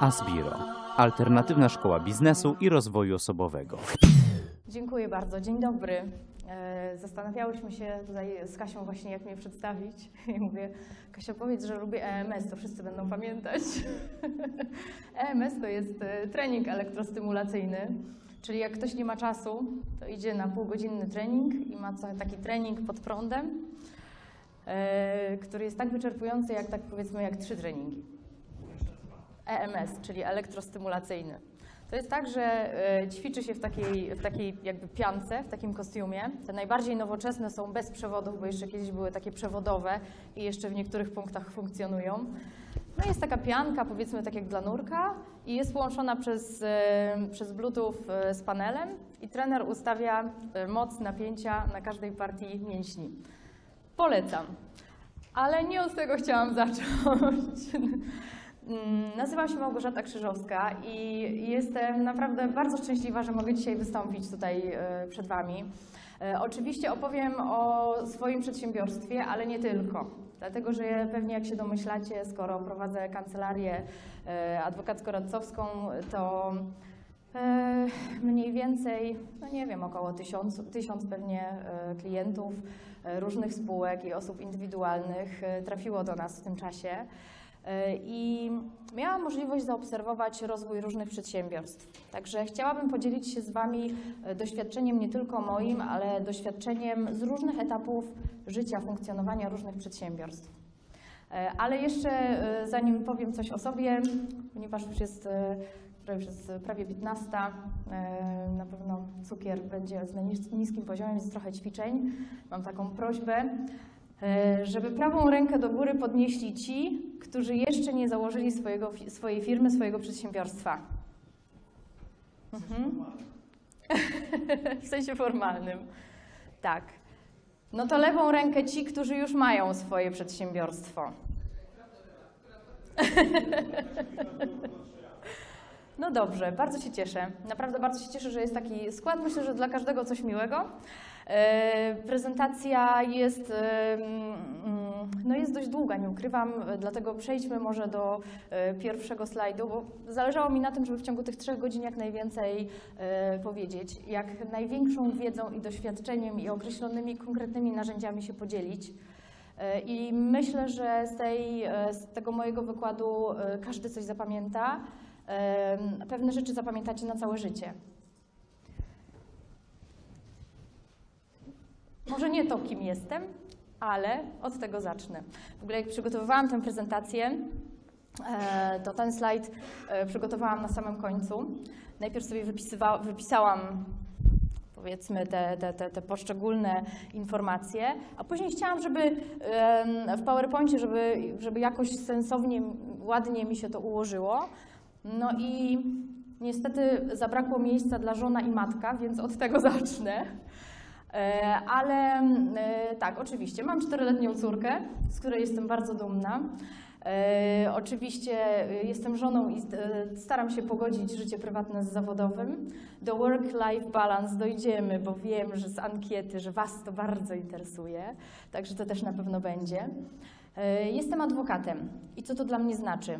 Asbiro. Alternatywna szkoła biznesu i rozwoju osobowego. Dziękuję bardzo. Dzień dobry. E, Zastanawiałyśmy się tutaj z Kasią właśnie, jak mnie przedstawić. I mówię, Kasia, powiedz, że lubię EMS, to wszyscy będą pamiętać. EMS to jest e, trening elektrostymulacyjny, czyli jak ktoś nie ma czasu, to idzie na półgodzinny trening i ma taki trening pod prądem, e, który jest tak wyczerpujący, jak tak powiedzmy, jak trzy treningi. EMS, czyli elektrostymulacyjny. To jest tak, że e, ćwiczy się w takiej, w takiej jakby piance, w takim kostiumie. Te najbardziej nowoczesne są bez przewodów, bo jeszcze kiedyś były takie przewodowe i jeszcze w niektórych punktach funkcjonują. No jest taka pianka, powiedzmy tak jak dla nurka i jest połączona przez, e, przez bluetooth e, z panelem i trener ustawia moc napięcia na każdej partii mięśni. Polecam. Ale nie od tego chciałam zacząć. Mm, Nazywam się Małgorzata Krzyżowska i jestem naprawdę bardzo szczęśliwa, że mogę dzisiaj wystąpić tutaj e, przed Wami. E, Oczywiście opowiem o swoim przedsiębiorstwie, ale nie tylko. Dlatego, że pewnie jak się domyślacie, skoro prowadzę kancelarię e, adwokacko-radcowską, to mniej więcej, no nie wiem, około tysiąc, tysiąc pewnie klientów różnych spółek i osób indywidualnych trafiło do nas w tym czasie. E, I miałam możliwość zaobserwować rozwój różnych przedsiębiorstw. Także chciałabym podzielić się z Wami e, doświadczeniem nie tylko moim, ale doświadczeniem z różnych etapów życia, funkcjonowania różnych przedsiębiorstw. E, Ale jeszcze zanim powiem coś o sobie, ponieważ już jest już jest prawie 15, e, na pewno cukier będzie na nis- niskim poziomie, więc trochę ćwiczeń. Mam taką prośbę, żeby prawą rękę do góry podnieśli ci, którzy jeszcze nie założyli swojego, swojej firmy, swojego przedsiębiorstwa. Mhm. w sensie formalnym. Tak. No to lewą rękę ci, którzy już mają swoje przedsiębiorstwo. No dobrze, bardzo się cieszę. Naprawdę bardzo się cieszę, że jest taki skład. Myślę, że dla każdego coś miłego. E, Prezentacja jest, mm, no jest dość długa, nie ukrywam, e, dlatego przejdźmy może do e, pierwszego slajdu, bo zależało mi na tym, żeby w ciągu tych trzech godzin jak najwięcej powiedzieć, jak największą wiedzą i doświadczeniem i określonymi konkretnymi narzędziami się podzielić. I myślę, że z, tej, z tego mojego wykładu każdy coś zapamięta. Pewne rzeczy zapamiętacie na całe życie. Może nie to, kim jestem, ale od tego zacznę. W ogóle jak przygotowywałam tę prezentację, e, to ten slajd e, przygotowałam na samym końcu. Najpierw sobie wypisałam powiedzmy te, te, te, te poszczególne informacje, a później chciałam, żeby w PowerPoincie, żeby, żeby jakoś sensownie, ładnie mi się to ułożyło. No i niestety zabrakło miejsca dla żona i matka, więc od tego zacznę. E, Ale e, tak, oczywiście, mam czteroletnią córkę, z której jestem bardzo dumna. E, Oczywiście jestem żoną i staram się pogodzić życie prywatne z zawodowym. Do work-life balance dojdziemy, bo wiem, że z ankiety, że Was to bardzo interesuje, także to też na pewno będzie. Jestem adwokatem i co to dla mnie znaczy?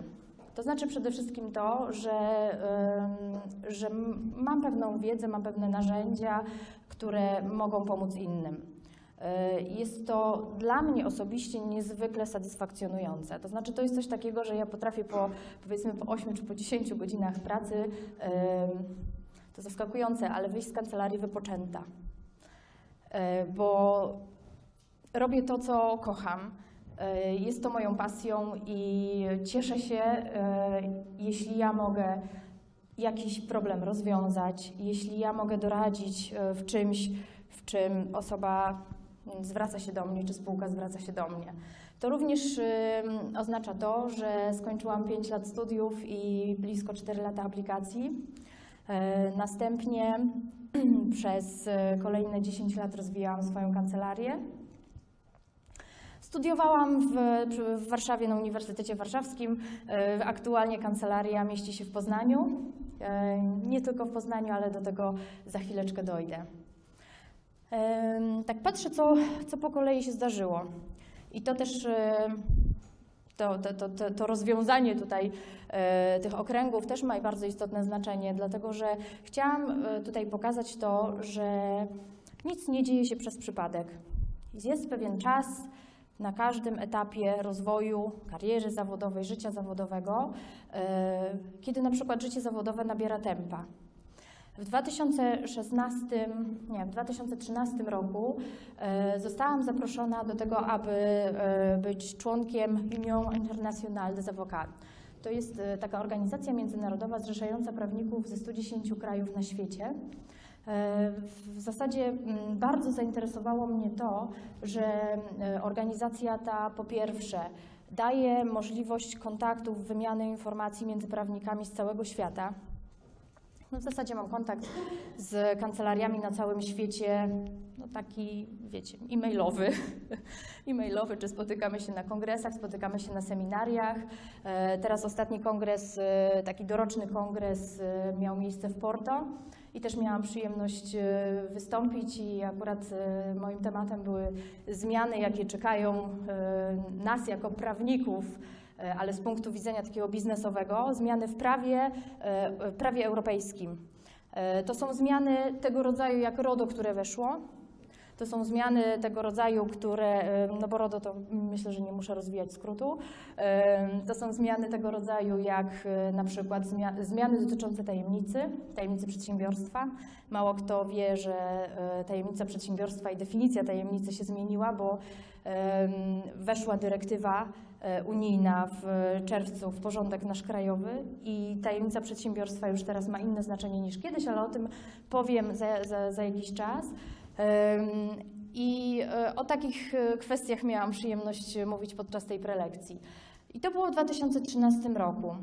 To znaczy przede wszystkim to, że, że mam pewną wiedzę, mam pewne narzędzia, które mogą pomóc innym. Y, Jest to dla mnie osobiście niezwykle satysfakcjonujące. To znaczy, to jest coś takiego, że ja potrafię po powiedzmy po 8 czy po 10 godzinach pracy, ym, to zaskakujące, ale wyjść z kancelarii wypoczęta. Y, Bo robię to, co kocham. Jest to moją pasją i cieszę się, jeśli ja mogę jakiś problem rozwiązać, jeśli ja mogę doradzić e, w czymś, w czym osoba mm, zwraca się do mnie, czy spółka zwraca się do mnie. To również oznacza to, że skończyłam 5 lat studiów i blisko 4 lata aplikacji. E, Następnie przez e, kolejne 10 lat rozwijałam swoją kancelarię. Studiowałam w, w Warszawie na Uniwersytecie Warszawskim. Aktualnie kancelaria mieści się w Poznaniu. E, Nie tylko w Poznaniu, ale do tego za chwileczkę dojdę. Tak patrzę, co, co po kolei się zdarzyło. I to też e, to, to, to, to, rozwiązanie tutaj e, tych okręgów też ma bardzo istotne znaczenie, dlatego że chciałam tutaj pokazać to, że nic nie dzieje się przez przypadek. Jest pewien czas na każdym etapie rozwoju, kariery zawodowej, życia zawodowego, e, kiedy na przykład życie zawodowe nabiera tempa. W 2016, nie, w 2013 roku e, zostałam zaproszona do tego, aby e, być członkiem Union Internationale des Avocats. To jest taka organizacja międzynarodowa zrzeszająca prawników ze 110 krajów na świecie. E, W zasadzie mm, bardzo zainteresowało mnie to, że e, organizacja ta po pierwsze daje możliwość kontaktów, wymiany informacji między prawnikami z całego świata. No w zasadzie mam kontakt z kancelariami na całym świecie, no taki, wiecie, e-mailowy, e-mailowy, czy spotykamy się na kongresach, spotykamy się na seminariach. E, Teraz ostatni kongres, taki doroczny kongres miał miejsce w Porto i też miałam przyjemność e, wystąpić i akurat e, moim tematem były zmiany, jakie czekają e, nas jako prawników ale z punktu widzenia takiego biznesowego, zmiany w prawie, prawie europejskim. To są zmiany tego rodzaju jak RODO, które weszło. To są zmiany tego rodzaju, które, no bo RODO to myślę, że nie muszę rozwijać skrótu. To są zmiany tego rodzaju jak e, na przykład zmia- zmiany dotyczące tajemnicy, tajemnicy przedsiębiorstwa. Mało kto wie, że e, tajemnica przedsiębiorstwa i definicja tajemnicy się zmieniła, bo weszła dyrektywa e, unijna w czerwcu w porządek nasz krajowy i tajemnica przedsiębiorstwa już teraz ma inne znaczenie niż kiedyś, ale o tym powiem za, za, za jakiś czas. I e, o takich e, kwestiach miałam przyjemność mówić podczas tej prelekcji. I to było w 2013 roku.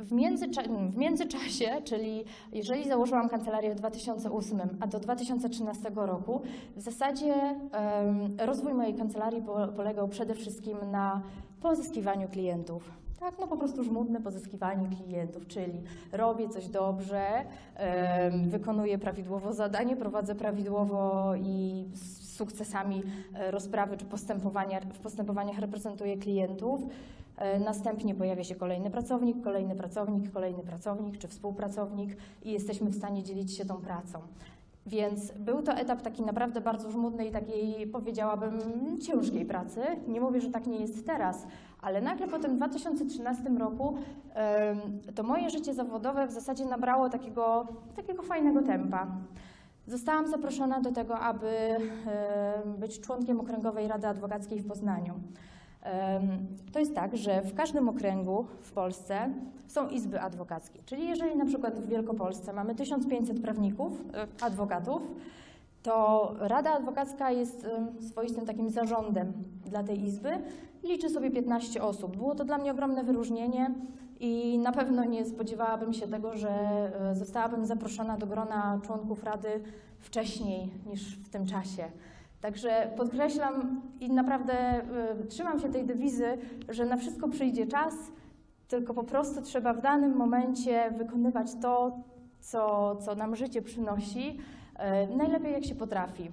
W, międzycza- w międzyczasie, czyli jeżeli założyłam kancelarię w 2008, a do 2013 roku, w zasadzie rozwój mojej kancelarii po- polegał przede wszystkim na pozyskiwaniu klientów. Tak, no po prostu żmudne pozyskiwanie klientów, czyli robię coś dobrze, wykonuję prawidłowo zadanie, prowadzę prawidłowo i z sukcesami e, rozprawy czy postępowania, w postępowaniach reprezentuję klientów. E, Następnie pojawia się kolejny pracownik, kolejny pracownik, kolejny pracownik czy współpracownik i jesteśmy w stanie dzielić się tą pracą. Więc był to etap taki naprawdę bardzo żmudnej takiej, powiedziałabym, ciężkiej pracy. Nie mówię, że tak nie jest teraz, ale nagle po tym 2013 roku to moje życie zawodowe w zasadzie nabrało takiego, takiego fajnego tempa. Zostałam zaproszona do tego, aby być członkiem Okręgowej Rady Adwokackiej w Poznaniu. To jest tak, że w każdym okręgu w Polsce są izby adwokackie. Czyli jeżeli na przykład w Wielkopolsce mamy 1500 prawników, e, adwokatów, to Rada Adwokacka jest swoistym takim zarządem dla tej izby. Liczy sobie 15 osób. Było to dla mnie ogromne wyróżnienie i na pewno nie spodziewałabym się tego, że e, zostałabym zaproszona do grona członków Rady wcześniej niż w tym czasie. Także podkreślam i naprawdę y, trzymam się tej dewizy, że na wszystko przyjdzie czas, tylko po prostu trzeba w danym momencie wykonywać to, co, co nam życie przynosi, y, najlepiej jak się potrafi.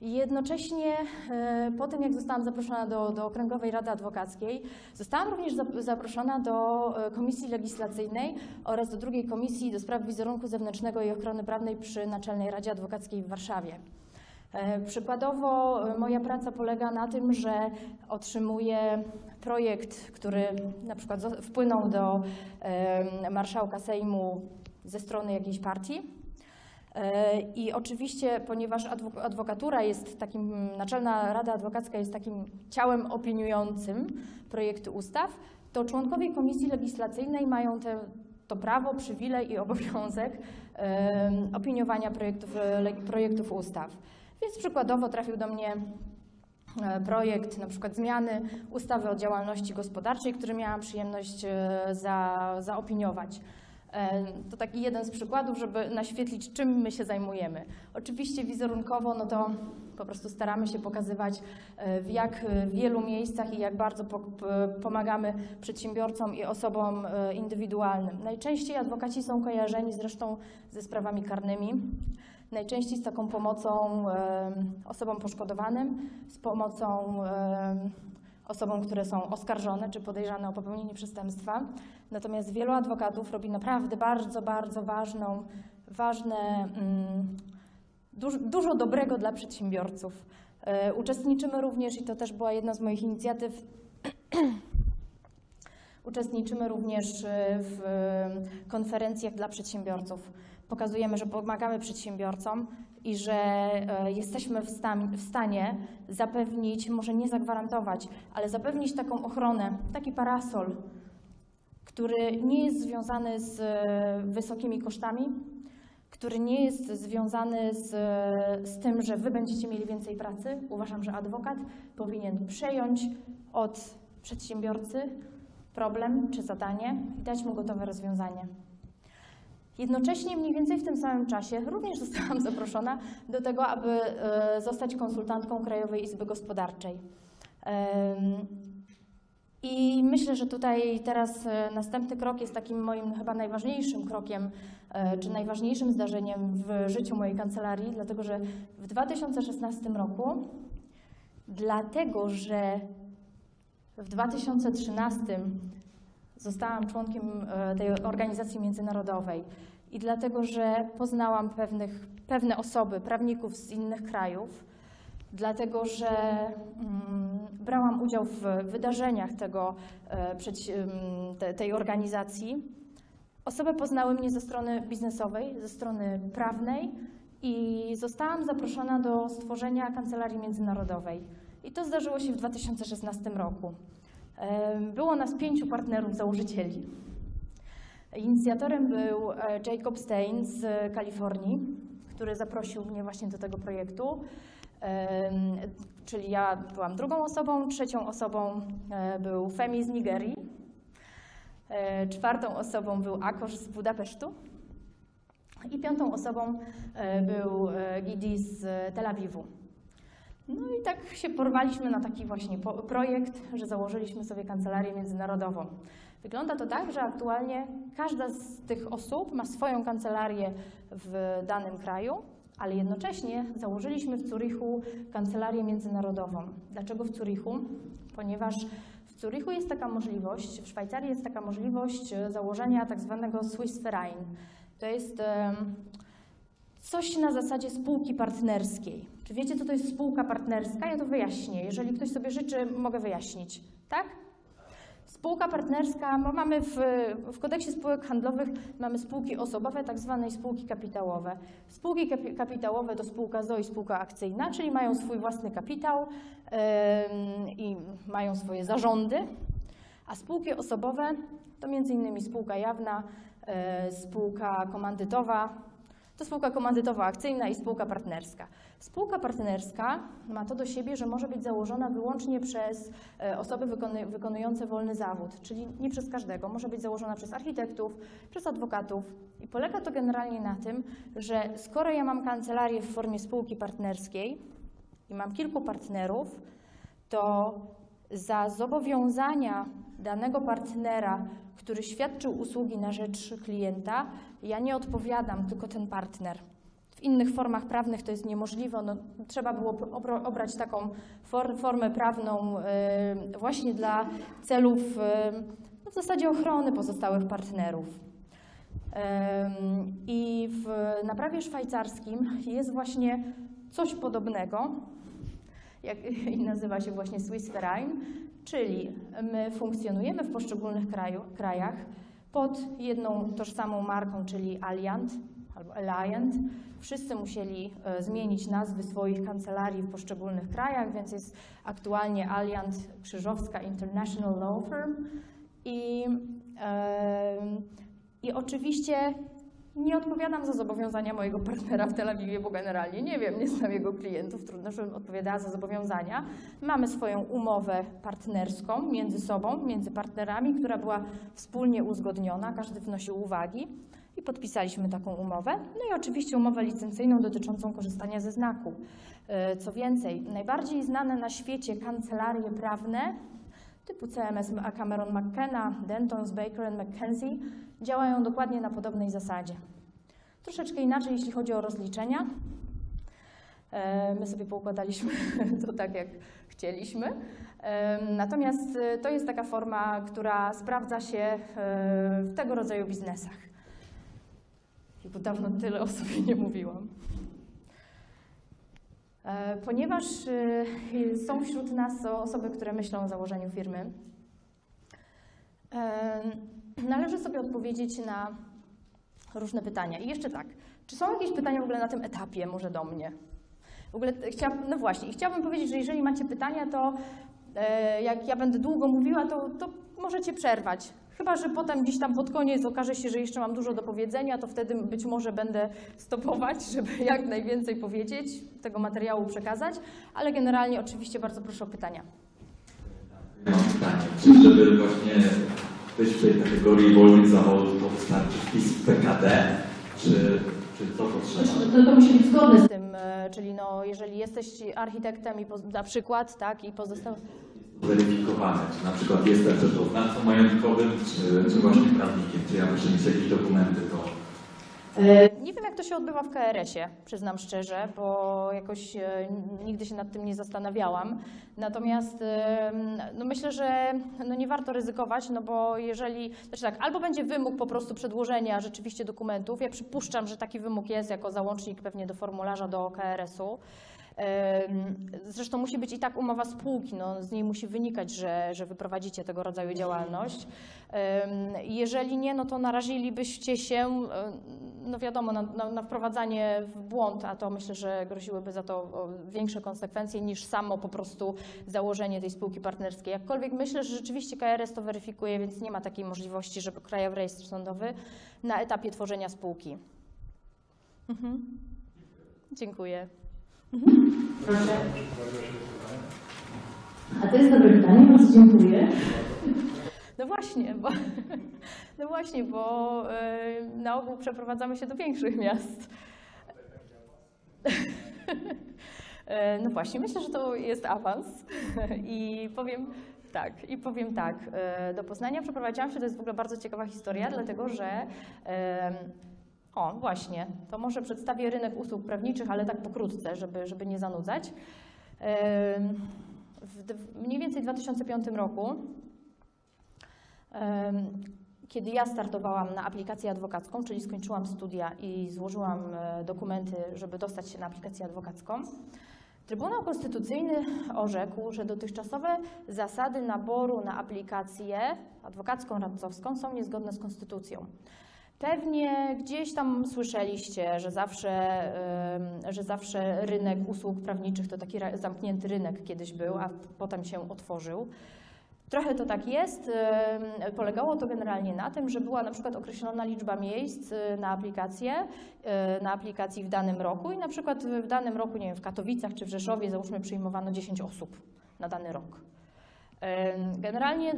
Jednocześnie e, po tym, jak zostałam zaproszona do, do Okręgowej Rady Adwokackiej, zostałam również zap- zaproszona do e, Komisji Legislacyjnej oraz do drugiej Komisji do Spraw Wizerunku Zewnętrznego i Ochrony Prawnej przy Naczelnej Radzie Adwokackiej w Warszawie. E, Przykładowo e, moja praca polega na tym, że otrzymuję projekt, który na przykład wpłynął do marszałka Sejmu ze strony jakiejś partii. E, I oczywiście, ponieważ adwo- adwokatura jest takim, Naczelna Rada Adwokacka jest takim ciałem opiniującym projekty ustaw, to członkowie Komisji Legislacyjnej mają te, to prawo, przywilej i obowiązek opiniowania projektów, projektów ustaw. Więc przykładowo trafił do mnie e, projekt na przykład zmiany ustawy o działalności gospodarczej, który miałam przyjemność e, za, zaopiniować. E, To taki jeden z przykładów, żeby naświetlić, czym my się zajmujemy. Oczywiście wizerunkowo, no to po prostu staramy się pokazywać, w jak wielu miejscach i jak bardzo pomagamy przedsiębiorcom i osobom indywidualnym. Najczęściej adwokaci są kojarzeni zresztą ze sprawami karnymi. Najczęściej z taką pomocą osobom poszkodowanym, z pomocą osobom, które są oskarżone czy podejrzane o popełnienie przestępstwa. Natomiast wielu adwokatów robi naprawdę bardzo, bardzo ważną, ważne, mm, dużo, dużo dobrego dla przedsiębiorców. E, Uczestniczymy również, i to też była jedna z moich inicjatyw, uczestniczymy również e, w konferencjach dla przedsiębiorców. Pokazujemy, że pomagamy przedsiębiorcom i że e, jesteśmy w, stan, w stanie zapewnić, może nie zagwarantować, ale zapewnić taką ochronę, taki parasol, który nie jest związany z e, wysokimi kosztami, który nie jest związany z, z tym, że wy będziecie mieli więcej pracy. Uważam, że adwokat powinien przejąć od przedsiębiorcy problem czy zadanie i dać mu gotowe rozwiązanie. Jednocześnie, mniej więcej w tym samym czasie, również zostałam zaproszona do tego, aby e, zostać konsultantką Krajowej Izby Gospodarczej. I myślę, że tutaj teraz e, następny krok jest takim moim chyba najważniejszym krokiem, e, czy najważniejszym zdarzeniem w życiu mojej kancelarii, dlatego że w 2016 roku, dlatego że w 2013 zostałam członkiem e, tej organizacji międzynarodowej i dlatego, że poznałam pewnych, pewne osoby, prawników z innych krajów, dlatego, że mm, brałam udział w wydarzeniach tego, e, te, tej organizacji. Osoby poznały mnie ze strony biznesowej, ze strony prawnej i zostałam zaproszona do stworzenia kancelarii międzynarodowej. I to zdarzyło się w 2016 roku. Było nas pięciu partnerów założycieli. Inicjatorem był e, Jacob Stein z Kalifornii, który zaprosił mnie właśnie do tego projektu. Czyli ja byłam drugą osobą, trzecią osobą e, był Femi z Nigerii, e, czwartą osobą był Akosz z Budapesztu i piątą osobą był Gidi z Tel Awiwu. No i tak się porwaliśmy na taki właśnie projekt, że założyliśmy sobie kancelarię międzynarodową. Wygląda to tak, że aktualnie każda z tych osób ma swoją kancelarię w danym kraju, ale jednocześnie założyliśmy w Zurichu kancelarię międzynarodową. Dlaczego w Zurichu? Ponieważ w Zurichu jest taka możliwość, w Szwajcarii jest taka możliwość założenia tak zwanego Swiss Verein. To jest coś na zasadzie spółki partnerskiej. Czy wiecie, co to jest spółka partnerska? Ja to wyjaśnię. Jeżeli ktoś sobie życzy, mogę wyjaśnić. Tak? Spółka partnerska, mamy w, w kodeksie spółek handlowych mamy spółki osobowe, tak zwane spółki kapitałowe. Spółki kapi, kapitałowe to spółka ZO i spółka akcyjna, czyli mają swój własny kapitał em, i mają swoje zarządy, a spółki osobowe to innymi spółka jawna, e, spółka komandytowa, to spółka komandytowa akcyjna i spółka partnerska. Spółka partnerska ma to do siebie, że może być założona wyłącznie przez e, osoby wykonujące wolny zawód, czyli nie przez każdego. Może być założona przez architektów, przez adwokatów. I polega to generalnie na tym, że skoro ja mam kancelarię w formie spółki partnerskiej i mam kilku partnerów, to za zobowiązania danego partnera, który świadczył usługi na rzecz klienta, ja nie odpowiadam, tylko ten partner. W innych formach prawnych to jest niemożliwe. No, trzeba było obrać taką for, formę prawną y, właśnie dla celów y, w zasadzie ochrony pozostałych partnerów. I w, na prawie szwajcarskim jest właśnie coś podobnego, jak, nazywa się właśnie Swiss Verein, czyli my funkcjonujemy w poszczególnych kraju, krajach pod jedną tożsamą marką, czyli Alliant albo Alliant. Wszyscy musieli e, zmienić nazwy swoich kancelarii w poszczególnych krajach, więc jest aktualnie Alliant Krzyżowska International Law Firm i, em, i oczywiście nie odpowiadam za zobowiązania mojego partnera w Tel Awiwie, bo generalnie nie wiem, nie znam jego klientów, trudno, żebym odpowiadała za zobowiązania. Mamy swoją umowę partnerską między sobą, między partnerami, która była wspólnie uzgodniona, każdy wnosił uwagi i podpisaliśmy taką umowę. No i oczywiście umowę licencyjną dotyczącą korzystania ze znaku. E, Co więcej, najbardziej znane na świecie kancelarie prawne typu CMS Cameron McKenna, Dentons, Baker McKenzie działają dokładnie na podobnej zasadzie. Troszeczkę inaczej, jeśli chodzi o rozliczenia. E, My sobie poukładaliśmy to tak, jak chcieliśmy. Em, Natomiast e, to jest taka forma, która sprawdza się e, w tego rodzaju biznesach. Bo dawno tyle o sobie nie mówiłam. E, Ponieważ e, są wśród nas osoby, które myślą o założeniu firmy, e, należy sobie odpowiedzieć na różne pytania. I jeszcze tak, czy są jakieś pytania w ogóle na tym etapie, może do mnie? W ogóle t- chciałabym, no właśnie, chciałabym powiedzieć, że jeżeli macie pytania, to e, jak ja będę długo mówiła, to, to możecie przerwać. Chyba, że potem gdzieś tam pod koniec okaże się, że jeszcze mam dużo do powiedzenia, to wtedy być może będę stopować, żeby jak najwięcej powiedzieć, tego materiału przekazać, ale generalnie oczywiście bardzo proszę o pytania. Mam pytanie, czy żeby właśnie być w tej kategorii wolnych zawodów, to wystarczy wpis w PKD, czy, czy co potrzeba? To, to musi być zgodne z tym, e, czyli no, jeżeli jesteś architektem i na przykład, tak, i pozostał... Weryfikowane, czy na przykład jestem rzeczoznawcą majątkowym, czy, czy właśnie prawnikiem, czy ja muszę mieć jakieś dokumenty, to Nie wiem, jak to się odbywa w KRS-ie, przyznam szczerze, bo jakoś e, nigdy się nad tym nie zastanawiałam. Natomiast e, no myślę, że no nie warto ryzykować, no bo jeżeli, znaczy tak, albo będzie wymóg po prostu przedłożenia rzeczywiście dokumentów, ja przypuszczam, że taki wymóg jest jako załącznik pewnie do formularza do KRS-u. Zresztą musi być i tak umowa spółki, no, z niej musi wynikać, że, że wyprowadzicie tego rodzaju działalność. Jeżeli nie, no to narazilibyście się, no wiadomo, na, na, na wprowadzanie w błąd, a to myślę, że groziłyby za to większe konsekwencje niż samo po prostu założenie tej spółki partnerskiej. Jakkolwiek myślę, że rzeczywiście KRS to weryfikuje, więc nie ma takiej możliwości, żeby Krajowy Rejestr Sądowy na etapie tworzenia spółki. Mhm. Dziękuję. Proszę. A to jest dobre pytanie, bardzo dziękuję. No właśnie, bo, no właśnie, bo e, na ogół przeprowadzamy się do większych miast. E, No właśnie, myślę, że to jest awans i powiem tak, i powiem tak, e, do Poznania przeprowadziłam się, to jest w ogóle bardzo ciekawa historia, dlatego że o, właśnie, to może przedstawię rynek usług prawniczych, ale tak pokrótce, żeby, żeby nie zanudzać. W mniej więcej w 2005 roku Kiedy ja startowałam na aplikację adwokacką, czyli skończyłam studia i złożyłam e, dokumenty, żeby dostać się na aplikację adwokacką, Trybunał Konstytucyjny orzekł, że dotychczasowe zasady naboru na aplikację adwokacką, radcowską są niezgodne z konstytucją. Pewnie gdzieś tam słyszeliście, że zawsze, że zawsze rynek usług prawniczych to taki zamknięty rynek kiedyś był, a potem się otworzył. Trochę to tak jest. Polegało to generalnie na tym, że była na przykład określona liczba miejsc y, na aplikację, y, na aplikacji w danym roku i na przykład w danym roku, nie wiem, w Katowicach czy w Rzeszowie załóżmy przyjmowano 10 osób na dany rok. Generalnie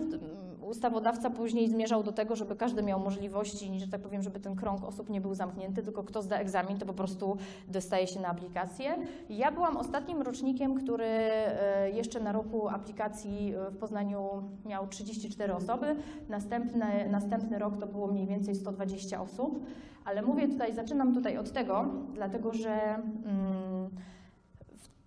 ustawodawca później zmierzał do tego, żeby każdy miał możliwości, że tak powiem, żeby ten krąg osób nie był zamknięty, tylko kto zda egzamin, to po prostu dostaje się na aplikację. Ja byłam ostatnim rocznikiem, który e, jeszcze na roku aplikacji e, w Poznaniu miał 34 osoby. Następny, następny rok to było mniej więcej 120 osób. Ale mówię tutaj, zaczynam tutaj od tego, dlatego że mm,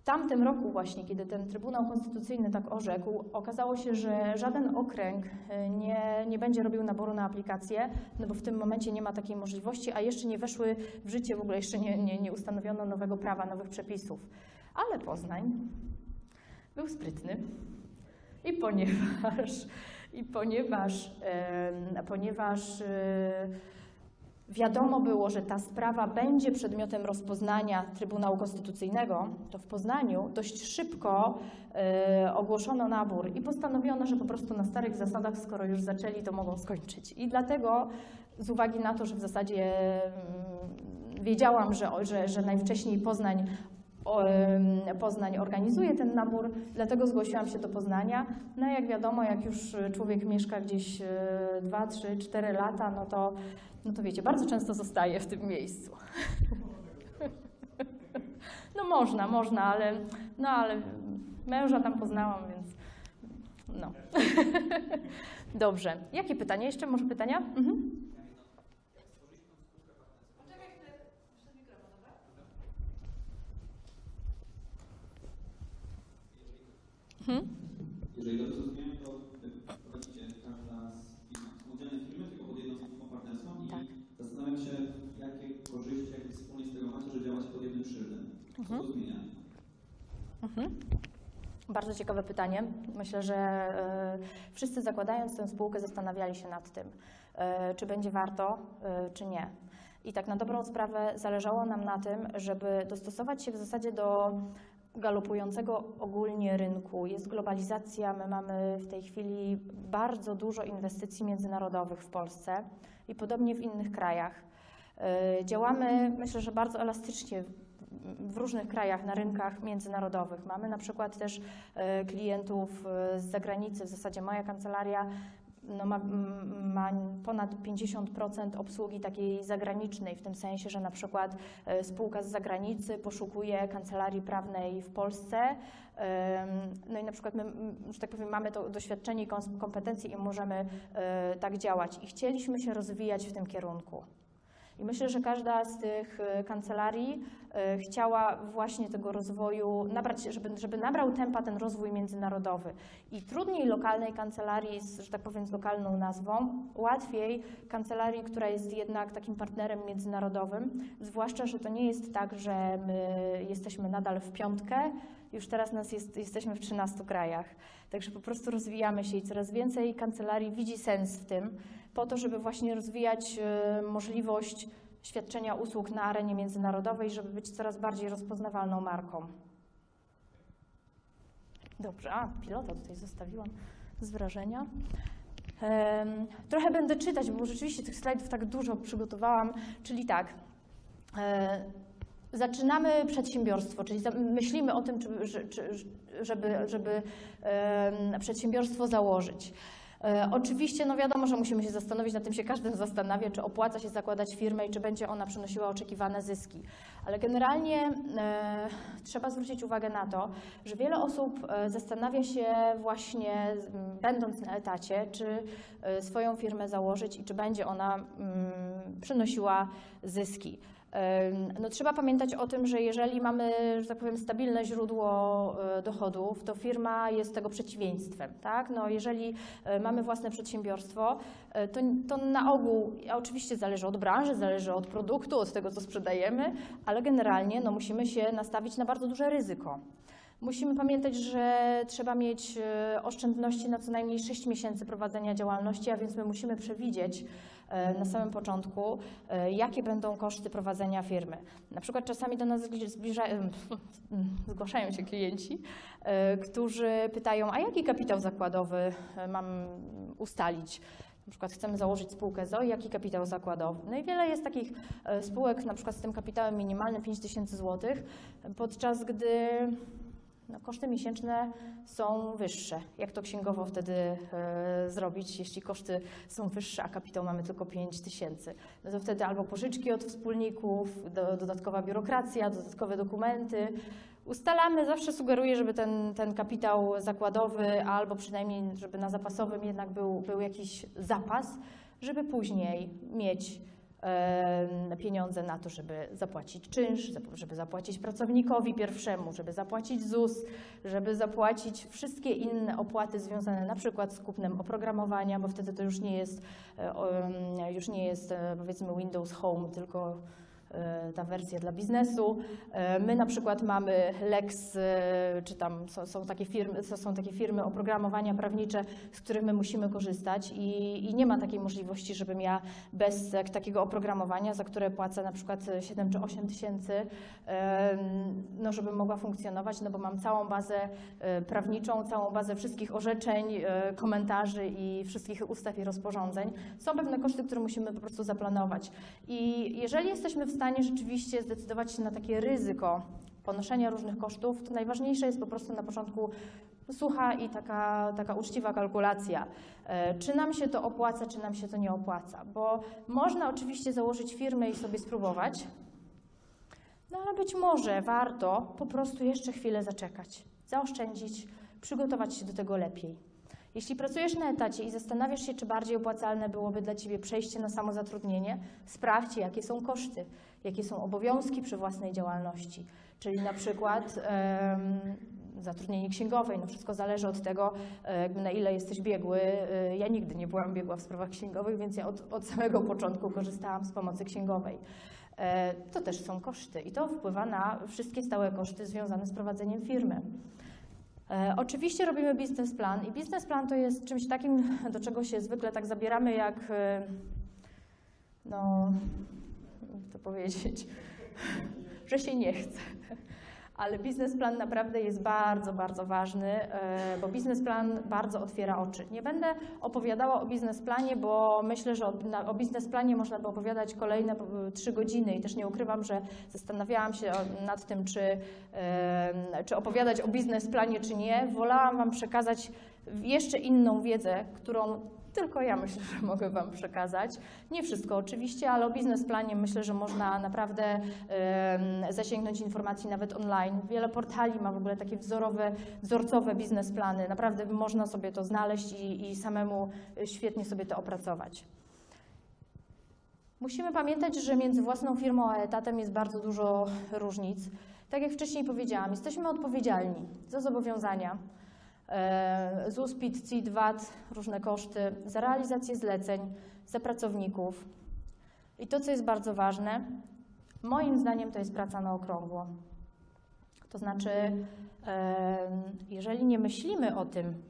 tamtym roku właśnie, kiedy ten Trybunał Konstytucyjny tak orzekł, okazało się, że żaden okręg e, nie, nie będzie robił naboru na aplikację, no bo w tym momencie nie ma takiej możliwości, a jeszcze nie weszły w życie, w ogóle jeszcze nie, nie, nie ustanowiono nowego prawa, nowych przepisów. Ale Poznań był sprytny i ponieważ, i ponieważ, em, ponieważ e, wiadomo było, że ta sprawa będzie przedmiotem rozpoznania Trybunału Konstytucyjnego, to w Poznaniu dość szybko e, ogłoszono nabór i postanowiono, że po prostu na starych zasadach, skoro już zaczęli, to mogą skończyć. I dlatego z uwagi na to, że w zasadzie mm, wiedziałam, że, że, że najwcześniej Poznań Poznań organizuje ten nabór, dlatego zgłosiłam się do Poznania. No jak wiadomo, jak już człowiek mieszka gdzieś 2, 3, 4 lata, no to, no to wiecie, bardzo często zostaje w tym miejscu. No można, można, ale, no ale męża tam poznałam, więc no. Dobrze. Jakie pytanie? Jeszcze może pytania? Mhm. Jeżeli dobrze zrozumiałem, to wy prowadzicie każda z firm, samodzielne firmy, tylko pod jedną firmą partnerską i Tak. zastanawiam się, jakie korzyści, jakie wspólnie z tego macie, że działacie pod jednym to zmienia? Bardzo ciekawe pytanie. Myślę, że e, wszyscy zakładając tę spółkę zastanawiali się nad tym, e, czy będzie warto, e, czy nie. I tak na dobrą sprawę zależało nam na tym, żeby dostosować się w zasadzie do galopującego ogólnie rynku. Jest globalizacja, my mamy w tej chwili bardzo dużo inwestycji międzynarodowych w Polsce i podobnie w innych krajach. Działamy, myślę, że bardzo elastycznie w- różnych krajach na rynkach międzynarodowych. Mamy na przykład też e, klientów e, z zagranicy. W zasadzie moja kancelaria no, ma, ma ponad 50% obsługi takiej zagranicznej, w tym sensie, że na przykład e, spółka z zagranicy poszukuje kancelarii prawnej w Polsce. No i na przykład my, że tak powiem, mamy to doświadczenie i kompetencje i możemy tak działać. I chcieliśmy się rozwijać w tym kierunku. I myślę, że każda z tych e, kancelarii e, chciała właśnie tego rozwoju nabrać, żeby, żeby nabrał tempa ten rozwój międzynarodowy. I trudniej lokalnej kancelarii, z, że tak powiem, z lokalną nazwą, łatwiej kancelarii, która jest jednak takim partnerem międzynarodowym, zwłaszcza, że to nie jest tak, że my jesteśmy nadal w piątkę, już teraz nas jest, jesteśmy w 13 krajach. Także po prostu rozwijamy się i coraz więcej kancelarii widzi sens w tym, po to, żeby właśnie rozwijać e, możliwość świadczenia usług na arenie międzynarodowej, żeby być coraz bardziej rozpoznawalną marką. Dobrze, a pilota tutaj zostawiłam z wrażenia. Trochę będę czytać, bo rzeczywiście tych slajdów tak dużo przygotowałam, czyli tak. e, Zaczynamy przedsiębiorstwo, czyli myślimy o tym, żeby, żeby przedsiębiorstwo założyć. E, Oczywiście, no wiadomo, że musimy się zastanowić, nad tym się każdy zastanawia, czy opłaca się zakładać firmę i czy będzie ona przynosiła oczekiwane zyski. Ale generalnie e, trzeba zwrócić uwagę na to, że wiele osób e, zastanawia się właśnie, m, będąc na etacie, czy swoją firmę założyć i czy będzie ona mm, przynosiła zyski. No, trzeba pamiętać o tym, że jeżeli mamy, że tak powiem, stabilne źródło e, dochodów, to firma jest tego przeciwieństwem. Tak? No, jeżeli e, mamy własne przedsiębiorstwo, e, to, to na ogół, oczywiście zależy od branży, zależy od produktu, od tego, co sprzedajemy, ale generalnie no, musimy się nastawić na bardzo duże ryzyko. Musimy pamiętać, że trzeba mieć oszczędności na co najmniej 6 miesięcy prowadzenia działalności, a więc my musimy przewidzieć na samym początku, e, jakie będą koszty prowadzenia firmy. Na przykład czasami do nas zbliża- zbliżają, zgłaszają się klienci, e, którzy pytają, a jaki kapitał zakładowy e, mam ustalić? Na przykład chcemy założyć spółkę ZOI, jaki kapitał zakładowy? No i wiele jest takich e, spółek, na przykład z tym kapitałem minimalnym 5 tysięcy złotych, podczas gdy no, koszty miesięczne są wyższe. Jak to księgowo wtedy e, zrobić, jeśli koszty są wyższe, a kapitał mamy tylko 5 tysięcy? No to wtedy albo pożyczki od wspólników, do, dodatkowa biurokracja, dodatkowe dokumenty. Ustalamy, zawsze sugeruję, żeby ten, ten kapitał zakładowy, albo przynajmniej, żeby na zapasowym jednak był, był jakiś zapas, żeby później mieć pieniądze na to, żeby zapłacić czynsz, żeby zapłacić pracownikowi pierwszemu, żeby zapłacić ZUS, żeby zapłacić wszystkie inne opłaty związane na przykład z kupnem oprogramowania, bo wtedy to już nie jest, już nie jest e, powiedzmy Windows Home, tylko ta wersja dla biznesu. E, My na przykład mamy Lex, e, czy tam są, są, takie firmy, są- takie firmy oprogramowania prawnicze, z których my musimy korzystać i, i nie ma takiej możliwości, żebym ja bez takiego oprogramowania, za które płacę na przykład 7 czy 8 tysięcy, no żebym mogła funkcjonować, no bo mam całą bazę e, prawniczą, całą bazę wszystkich orzeczeń, e, komentarzy i wszystkich ustaw i rozporządzeń. Są pewne koszty, które musimy po prostu zaplanować. I jeżeli jesteśmy w stanie rzeczywiście zdecydować się na takie ryzyko ponoszenia różnych kosztów, to najważniejsze jest po prostu na początku sucha i taka, taka uczciwa kalkulacja. E, Czy nam się to opłaca, czy nam się to nie opłaca? Bo można oczywiście założyć firmę i sobie spróbować, no ale być może warto po prostu jeszcze chwilę zaczekać, zaoszczędzić, przygotować się do tego lepiej. Jeśli pracujesz na etacie i zastanawiasz się, czy bardziej opłacalne byłoby dla Ciebie przejście na samozatrudnienie, sprawdź, jakie są koszty, jakie są obowiązki przy własnej działalności. Czyli na przykład zatrudnienie księgowej, no wszystko zależy od tego, e, na ile jesteś biegły. E, Ja nigdy nie byłam biegła w sprawach księgowych, więc ja od, od samego początku korzystałam z pomocy księgowej. E, To też są koszty i to wpływa na wszystkie stałe koszty związane z prowadzeniem firmy. Oczywiście robimy biznesplan i biznesplan to jest czymś takim, do czego się zwykle tak zabieramy jak, no, to powiedzieć, że się nie chce. Ale biznesplan naprawdę jest bardzo, bardzo ważny, e, bo biznesplan bardzo otwiera oczy. Nie będę opowiadała o biznesplanie, bo myślę, że o, biznesplanie można by opowiadać kolejne e, trzy godziny i też nie ukrywam, że zastanawiałam się nad tym, czy, e, czy opowiadać o biznesplanie, czy nie. Wolałam Wam przekazać jeszcze inną wiedzę, którą tylko ja myślę, że mogę Wam przekazać. Nie wszystko oczywiście, ale o biznesplanie myślę, że można naprawdę zasięgnąć informacji nawet online. Wiele portali ma w ogóle takie wzorowe, wzorcowe biznesplany. Naprawdę można sobie to znaleźć i, i samemu y, świetnie sobie to opracować. Musimy pamiętać, że między własną firmą a etatem jest bardzo dużo różnic. Tak jak wcześniej powiedziałam, jesteśmy odpowiedzialni za zobowiązania, e, ZUS, PIT, CIT, VAT, różne koszty, za realizację zleceń, za pracowników. I to, co jest bardzo ważne, moim zdaniem to jest praca na okrągło. To znaczy, em, jeżeli nie myślimy o tym,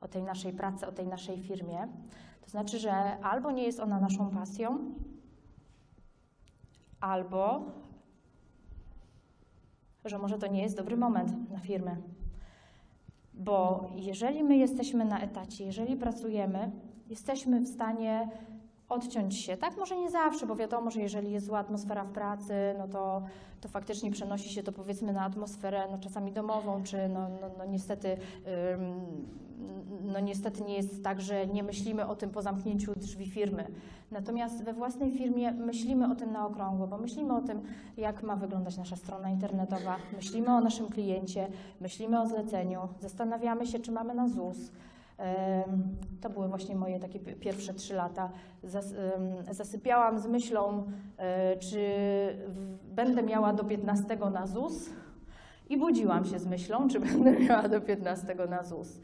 o tej naszej pracy, o tej naszej firmie, to znaczy, że albo nie jest ona naszą pasją, albo że może to nie jest dobry moment na firmę. Bo jeżeli my jesteśmy na etacie, jeżeli pracujemy, jesteśmy w stanie odciąć się. Tak, może nie zawsze, bo wiadomo, że jeżeli jest zła atmosfera w pracy, no to, to faktycznie przenosi się to powiedzmy na atmosferę no, czasami domową, czy no, no, no niestety ym, no niestety nie jest tak, że nie myślimy o tym po zamknięciu drzwi firmy. Natomiast we własnej firmie myślimy o tym na okrągło, bo myślimy o tym, jak ma wyglądać nasza strona internetowa, myślimy o naszym kliencie, myślimy o zleceniu, zastanawiamy się, czy mamy na ZUS. To były właśnie moje takie pi- pierwsze trzy lata. Zasypiałam z myślą, e, czy będę miała do 15 na ZUS i budziłam się z myślą, czy będę miała do 15 na ZUS.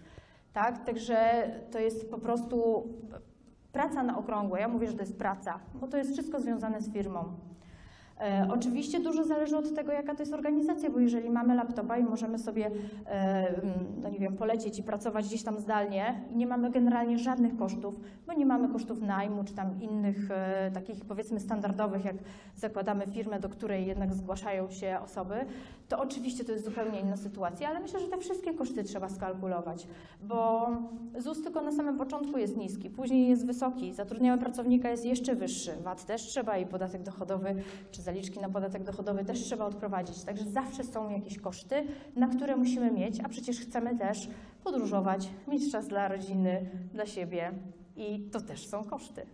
Tak, także to jest po prostu praca na okrągło. Ja mówię, że to jest praca, bo to jest wszystko związane z firmą. E, oczywiście dużo zależy od tego, jaka to jest organizacja, bo jeżeli mamy laptopa i możemy sobie, e, no nie wiem, polecieć i pracować gdzieś tam zdalnie, nie mamy generalnie żadnych kosztów, bo nie mamy kosztów najmu czy tam innych e, takich powiedzmy standardowych, jak zakładamy firmę, do której jednak zgłaszają się osoby, to oczywiście to jest zupełnie inna sytuacja, ale myślę, że te wszystkie koszty trzeba skalkulować, bo ZUS tylko na samym początku jest niski, później jest wysoki, zatrudniamy pracownika jest jeszcze wyższy, VAT też trzeba i podatek dochodowy czy zaliczki na podatek dochodowy też trzeba odprowadzić. Także zawsze są jakieś koszty, na które musimy mieć, a przecież chcemy też podróżować, mieć czas dla rodziny, dla siebie i to też są koszty.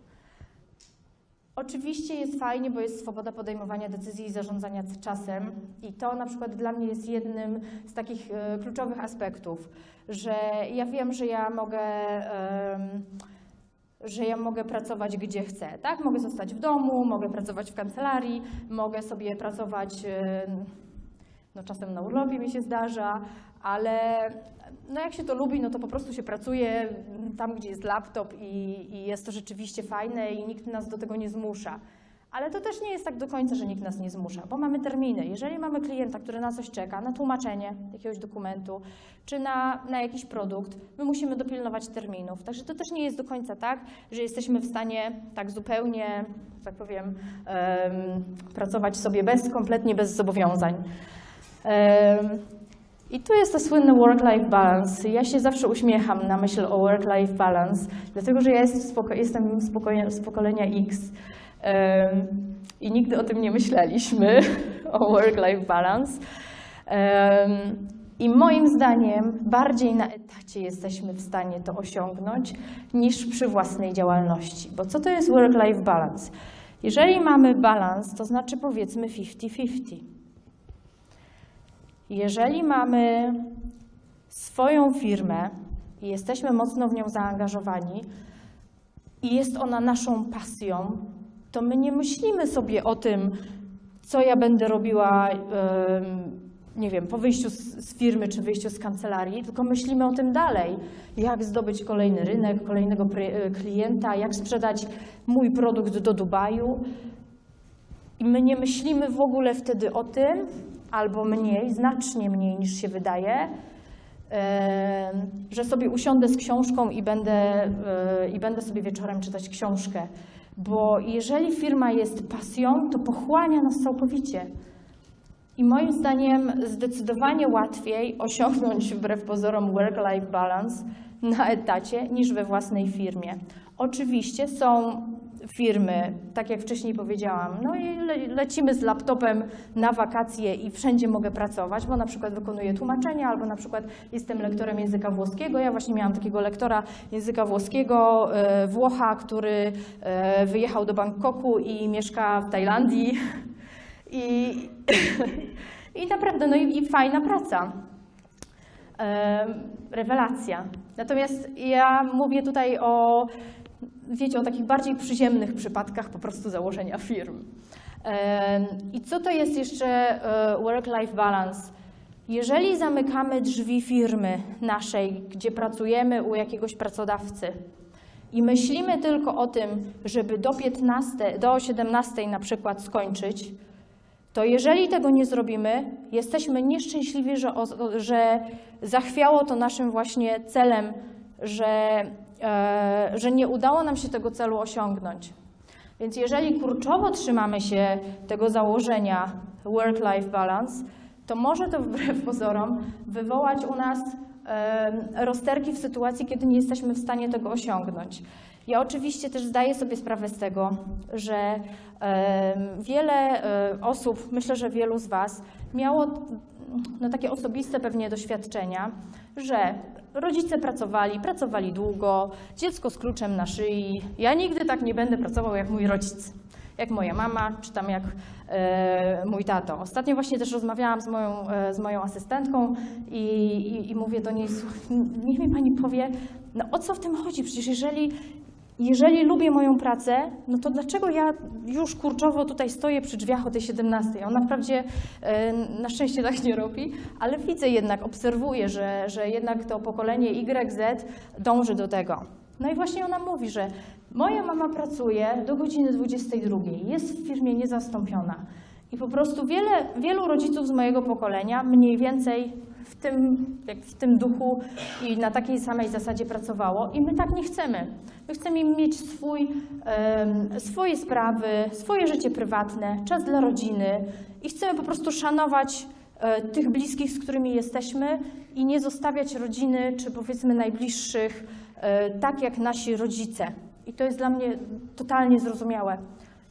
Oczywiście jest fajnie, bo jest swoboda podejmowania decyzji i zarządzania czasem i to na przykład dla mnie jest jednym z takich e, kluczowych aspektów, że ja wiem, że ja mogę że ja mogę pracować gdzie chcę, tak? Mogę zostać w domu, mogę pracować w kancelarii, mogę sobie pracować, no czasem na urlopie mi się zdarza, ale no jak się to lubi, no to po prostu się pracuje tam, gdzie jest laptop i, i jest to rzeczywiście fajne i nikt nas do tego nie zmusza. Ale to też nie jest tak do końca, że nikt nas nie zmusza, bo mamy terminy. Jeżeli mamy klienta, który na coś czeka, na tłumaczenie jakiegoś dokumentu, czy na, na jakiś produkt, my musimy dopilnować terminów. Także to też nie jest do końca tak, że jesteśmy w stanie tak zupełnie, tak powiem, em, pracować sobie bez, kompletnie bez zobowiązań. Em, i tu jest to słynny work-life balance. Ja się zawsze uśmiecham na myśl o work-life balance, dlatego że ja jestem z, poko- jestem z, pokoje- z pokolenia X i nigdy o tym nie myśleliśmy, o work-life balance. I moim zdaniem bardziej na etacie jesteśmy w stanie to osiągnąć niż przy własnej działalności. Bo co to jest work-life balance? Jeżeli mamy balans, to znaczy powiedzmy 50-50. Jeżeli mamy swoją firmę i jesteśmy mocno w nią zaangażowani i jest ona naszą pasją, to my nie myślimy sobie o tym, co ja będę robiła, nie wiem, po wyjściu z, firmy czy wyjściu z kancelarii, tylko myślimy o tym dalej. Jak zdobyć kolejny rynek, kolejnego e, klienta, jak sprzedać mój produkt do Dubaju. I my nie myślimy w ogóle wtedy o tym, albo mniej, znacznie mniej niż się wydaje, że sobie usiądę z książką i będę, e, i będę sobie wieczorem czytać książkę. Bo jeżeli firma jest pasją, to pochłania nas całkowicie. I moim zdaniem zdecydowanie łatwiej osiągnąć wbrew pozorom work-life balance na etacie niż we własnej firmie. Oczywiście są firmy, tak jak wcześniej powiedziałam, no i le lecimy z laptopem na wakacje i wszędzie mogę pracować, bo na przykład wykonuję tłumaczenia albo na przykład jestem lektorem języka włoskiego. Ja właśnie miałam takiego lektora języka włoskiego, e, Włocha, który e, wyjechał do Bangkoku i mieszka w Tajlandii. I, i naprawdę, no i, i fajna praca. Em, rewelacja. Natomiast ja mówię tutaj o, wiecie, o takich bardziej przyziemnych przypadkach po prostu założenia firm. I co to jest jeszcze e, work-life balance? Jeżeli zamykamy drzwi firmy naszej, gdzie pracujemy u jakiegoś pracodawcy i myślimy tylko o tym, żeby do 15, do 17 na przykład skończyć, to jeżeli tego nie zrobimy, jesteśmy nieszczęśliwi, że, że zachwiało to naszym właśnie celem, że, że nie udało nam się tego celu osiągnąć. Więc jeżeli kurczowo trzymamy się tego założenia work-life balance, to może to wbrew pozorom wywołać u nas e, rozterki w sytuacji, kiedy nie jesteśmy w stanie tego osiągnąć. Ja oczywiście też zdaję sobie sprawę z tego, że em, wiele e, osób, myślę, że wielu z Was miało no, takie osobiste pewnie doświadczenia, że rodzice pracowali, pracowali długo, dziecko z kluczem na szyi. Ja nigdy tak nie będę pracował jak mój rodzic, jak moja mama, czy tam jak e, mój tato. Ostatnio właśnie też rozmawiałam z moją, e, z moją asystentką i, i, i mówię do niej, "Słuchaj, niech mi pani powie, no o co w tym chodzi? Przecież jeżeli jeżeli lubię moją pracę, no to dlaczego ja już kurczowo tutaj stoję przy drzwiach o tej 17? Ona wprawdzie e, na szczęście tak nie robi, ale widzę jednak, obserwuję, że, że jednak to pokolenie YZ dąży do tego. No i właśnie ona mówi, że moja mama pracuje do godziny 22, jest w firmie niezastąpiona. I po prostu wiele, wielu rodziców z mojego pokolenia mniej więcej w tym, w tym duchu i na takiej samej zasadzie pracowało i my tak nie chcemy. My chcemy mieć swój, swoje sprawy, swoje życie prywatne, czas dla rodziny i chcemy po prostu szanować e, tych bliskich, z którymi jesteśmy i nie zostawiać rodziny czy powiedzmy najbliższych e, tak jak nasi rodzice. I to jest dla mnie totalnie zrozumiałe.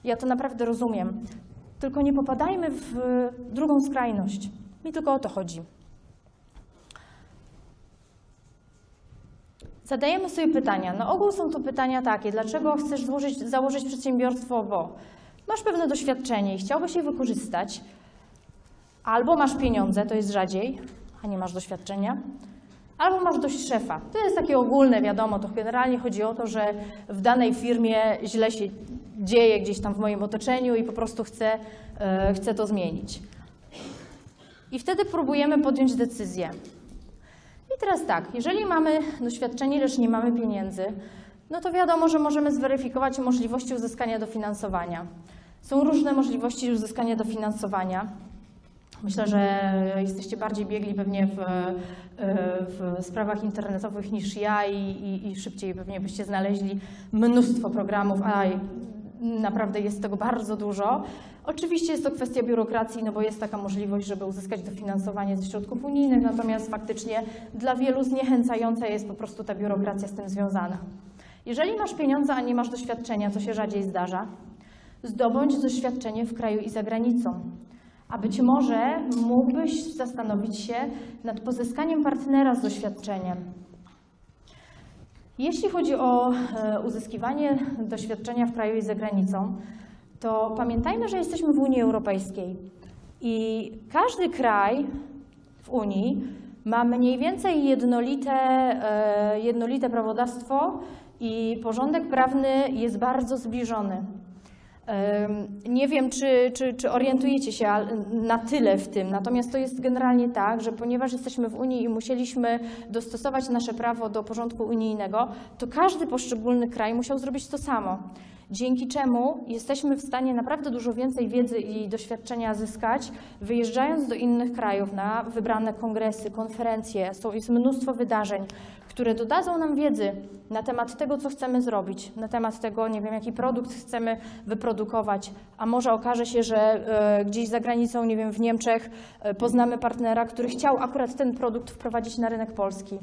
Ja to naprawdę rozumiem. Tylko nie popadajmy w drugą skrajność. Mi tylko o to chodzi. Zadajemy sobie pytania. Na ogół są to pytania takie, dlaczego chcesz złożyć, założyć przedsiębiorstwo, bo masz pewne doświadczenie i chciałbyś je wykorzystać, albo masz pieniądze, to jest rzadziej, a nie masz doświadczenia, albo masz dość szefa. To jest takie ogólne, wiadomo, to generalnie chodzi o to, że w danej firmie źle się dzieje gdzieś tam w moim otoczeniu i po prostu chcę, e, chcę to zmienić. I wtedy próbujemy podjąć decyzję. I teraz tak, jeżeli mamy doświadczenie, lecz nie mamy pieniędzy, no to wiadomo, że możemy zweryfikować możliwości uzyskania dofinansowania. Są różne możliwości uzyskania dofinansowania. Myślę, że jesteście bardziej biegli pewnie w, w sprawach internetowych niż ja i, i, i szybciej pewnie byście znaleźli mnóstwo programów, a naprawdę jest tego bardzo dużo. Oczywiście jest to kwestia biurokracji, no bo jest taka możliwość, żeby uzyskać dofinansowanie ze środków unijnych, natomiast faktycznie dla wielu zniechęcająca jest po prostu ta biurokracja z tym związana. Jeżeli masz pieniądze, a nie masz doświadczenia, co się rzadziej zdarza, zdobądź doświadczenie w kraju i za granicą. A być może mógłbyś zastanowić się nad pozyskaniem partnera z doświadczeniem. Jeśli chodzi o e, uzyskiwanie doświadczenia w kraju i za granicą, to pamiętajmy, że jesteśmy w Unii Europejskiej i każdy kraj w Unii ma mniej więcej jednolite, e, jednolite prawodawstwo i porządek prawny jest bardzo zbliżony. Nie wiem, czy, czy, czy orientujecie się na tyle w tym, natomiast to jest generalnie tak, że ponieważ jesteśmy w Unii i musieliśmy dostosować nasze prawo do porządku unijnego, to każdy poszczególny kraj musiał zrobić to samo. Dzięki czemu jesteśmy w stanie naprawdę dużo więcej wiedzy i doświadczenia zyskać, wyjeżdżając do innych krajów na wybrane kongresy, konferencje. Jest mnóstwo wydarzeń, które dodadzą nam wiedzy na temat tego, co chcemy zrobić, na temat tego, nie wiem, jaki produkt chcemy wyprodukować, a może okaże się, że e, gdzieś za granicą, nie wiem, w Niemczech e, poznamy partnera, który chciał akurat ten produkt wprowadzić na rynek polski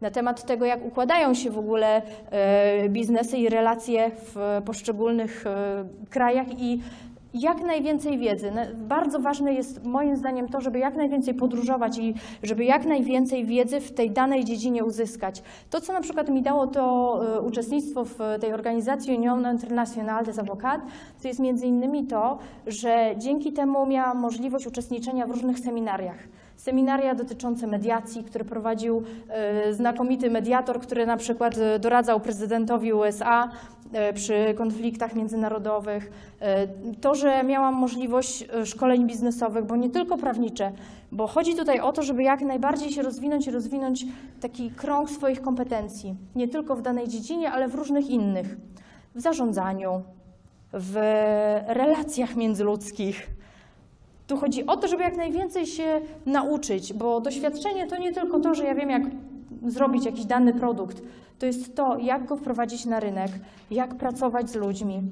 na temat tego, jak układają się w ogóle e, biznesy i relacje w poszczególnych e, krajach i jak najwięcej wiedzy. Na- Bardzo ważne jest moim zdaniem to, żeby jak najwięcej podróżować i żeby jak najwięcej wiedzy w tej danej dziedzinie uzyskać. To, co na przykład mi dało to e, uczestnictwo w tej organizacji Union Internationale des Avocats, to jest między innymi to, że dzięki temu miałam możliwość uczestniczenia w różnych seminariach seminaria dotyczące mediacji, które prowadził e, znakomity mediator, który na przykład e, doradzał prezydentowi USA e, przy konfliktach międzynarodowych. To, że miałam możliwość szkoleń biznesowych, bo nie tylko prawnicze, bo chodzi tutaj o to, żeby jak najbardziej się rozwinąć i rozwinąć taki krąg swoich kompetencji, nie tylko w danej dziedzinie, ale w różnych innych. W zarządzaniu, w relacjach międzyludzkich, tu chodzi o to, żeby jak najwięcej się nauczyć, bo doświadczenie to nie tylko to, że ja wiem, jak zrobić jakiś dany produkt. To jest to, jak go wprowadzić na rynek, jak pracować z ludźmi,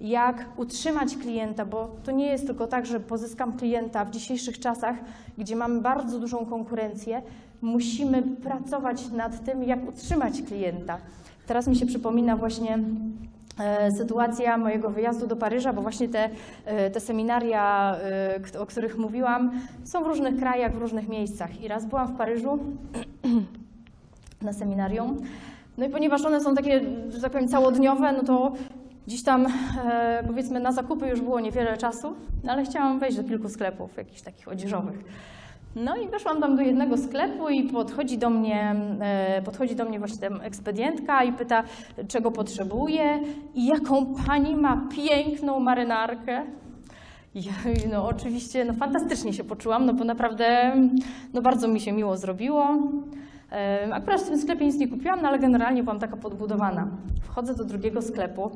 jak utrzymać klienta, bo to nie jest tylko tak, że pozyskam klienta w dzisiejszych czasach, gdzie mamy bardzo dużą konkurencję. Musimy pracować nad tym, jak utrzymać klienta. Teraz mi się przypomina właśnie sytuacja mojego wyjazdu do Paryża, bo właśnie te, e, te seminaria, e, o których mówiłam, są w różnych krajach, w różnych miejscach. I raz byłam w Paryżu na seminarium. No i ponieważ one są takie, że tak powiem, całodniowe, no to gdzieś tam, e, powiedzmy, na zakupy już było niewiele czasu, no ale chciałam wejść do kilku sklepów, jakichś takich odzieżowych. No i weszłam tam do jednego sklepu i podchodzi do mnie, e, podchodzi do mnie właśnie tam ekspedientka i pyta, czego potrzebuje i jaką pani ma piękną marynarkę. Ja, no oczywiście, no fantastycznie się poczułam, no bo naprawdę, no bardzo mi się miło zrobiło. Em, Akurat w tym sklepie nic nie kupiłam, no ale generalnie byłam taka podbudowana. Wchodzę do drugiego sklepu,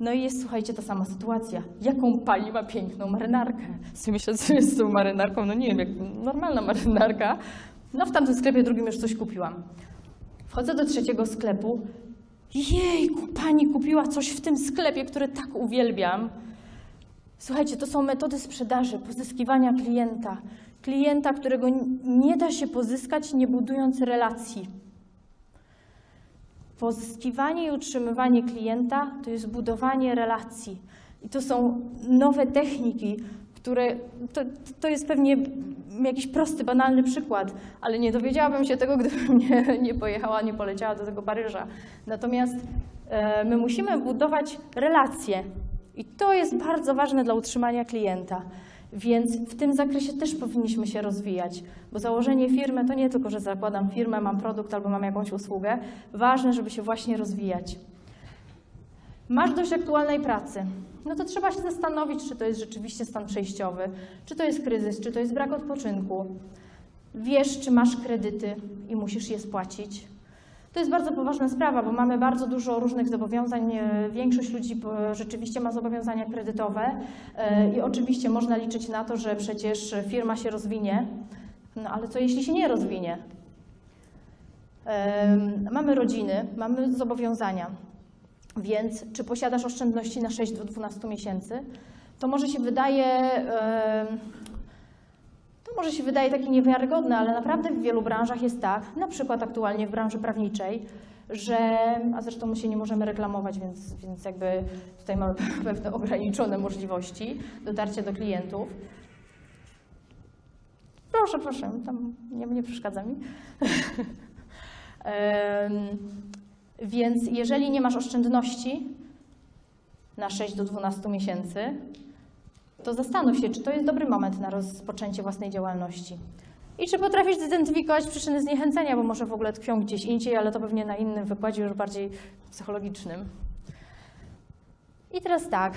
no i jest, słuchajcie, ta sama sytuacja. Jaką pani ma piękną marynarkę? Sobie myślę, co jest z tą marynarką? No nie wiem, jak normalna marynarka. No w tamtym sklepie drugim już coś kupiłam. Wchodzę do trzeciego sklepu. Jejku, pani kupiła coś w tym sklepie, które tak uwielbiam. Słuchajcie, to są metody sprzedaży, pozyskiwania klienta. Klienta, którego nie da się pozyskać, nie budując relacji. Pozyskiwanie i utrzymywanie klienta to jest budowanie relacji. I to są nowe techniki, które to, to jest pewnie jakiś prosty, banalny przykład, ale nie dowiedziałabym się tego, gdybym nie, nie pojechała, nie poleciała do tego Paryża. Natomiast e, my musimy budować relacje i to jest bardzo ważne dla utrzymania klienta. Więc w tym zakresie też powinniśmy się rozwijać, bo założenie firmy to nie tylko, że zakładam firmę, mam produkt albo mam jakąś usługę. Ważne, żeby się właśnie rozwijać. Masz dość aktualnej pracy. No to trzeba się zastanowić, czy to jest rzeczywiście stan przejściowy, czy to jest kryzys, czy to jest brak odpoczynku. Wiesz, czy masz kredyty i musisz je spłacić. To jest bardzo poważna sprawa, bo mamy bardzo dużo różnych zobowiązań. E, Większość ludzi e, rzeczywiście ma zobowiązania kredytowe e, i oczywiście można liczyć na to, że przecież firma się rozwinie. No ale co jeśli się nie rozwinie? Mamy rodziny, mamy zobowiązania. Więc czy posiadasz oszczędności na 6 do 12 miesięcy? To może się wydaje, może się wydaje takie niewiarygodne, ale naprawdę w wielu branżach jest tak, na przykład aktualnie w branży prawniczej, że, a zresztą my się nie możemy reklamować, więc, więc jakby tutaj mamy pewne ograniczone możliwości dotarcia do klientów. Proszę, proszę, tam nie, nie przeszkadza mi. Więc jeżeli nie masz oszczędności na 6 do 12 miesięcy, to zastanów się, czy to jest dobry moment na rozpoczęcie własnej działalności. I czy potrafisz zidentyfikować przyczyny zniechęcenia, bo może w ogóle tkwią gdzieś indziej, ale to pewnie na innym wykładzie już bardziej psychologicznym. I teraz tak.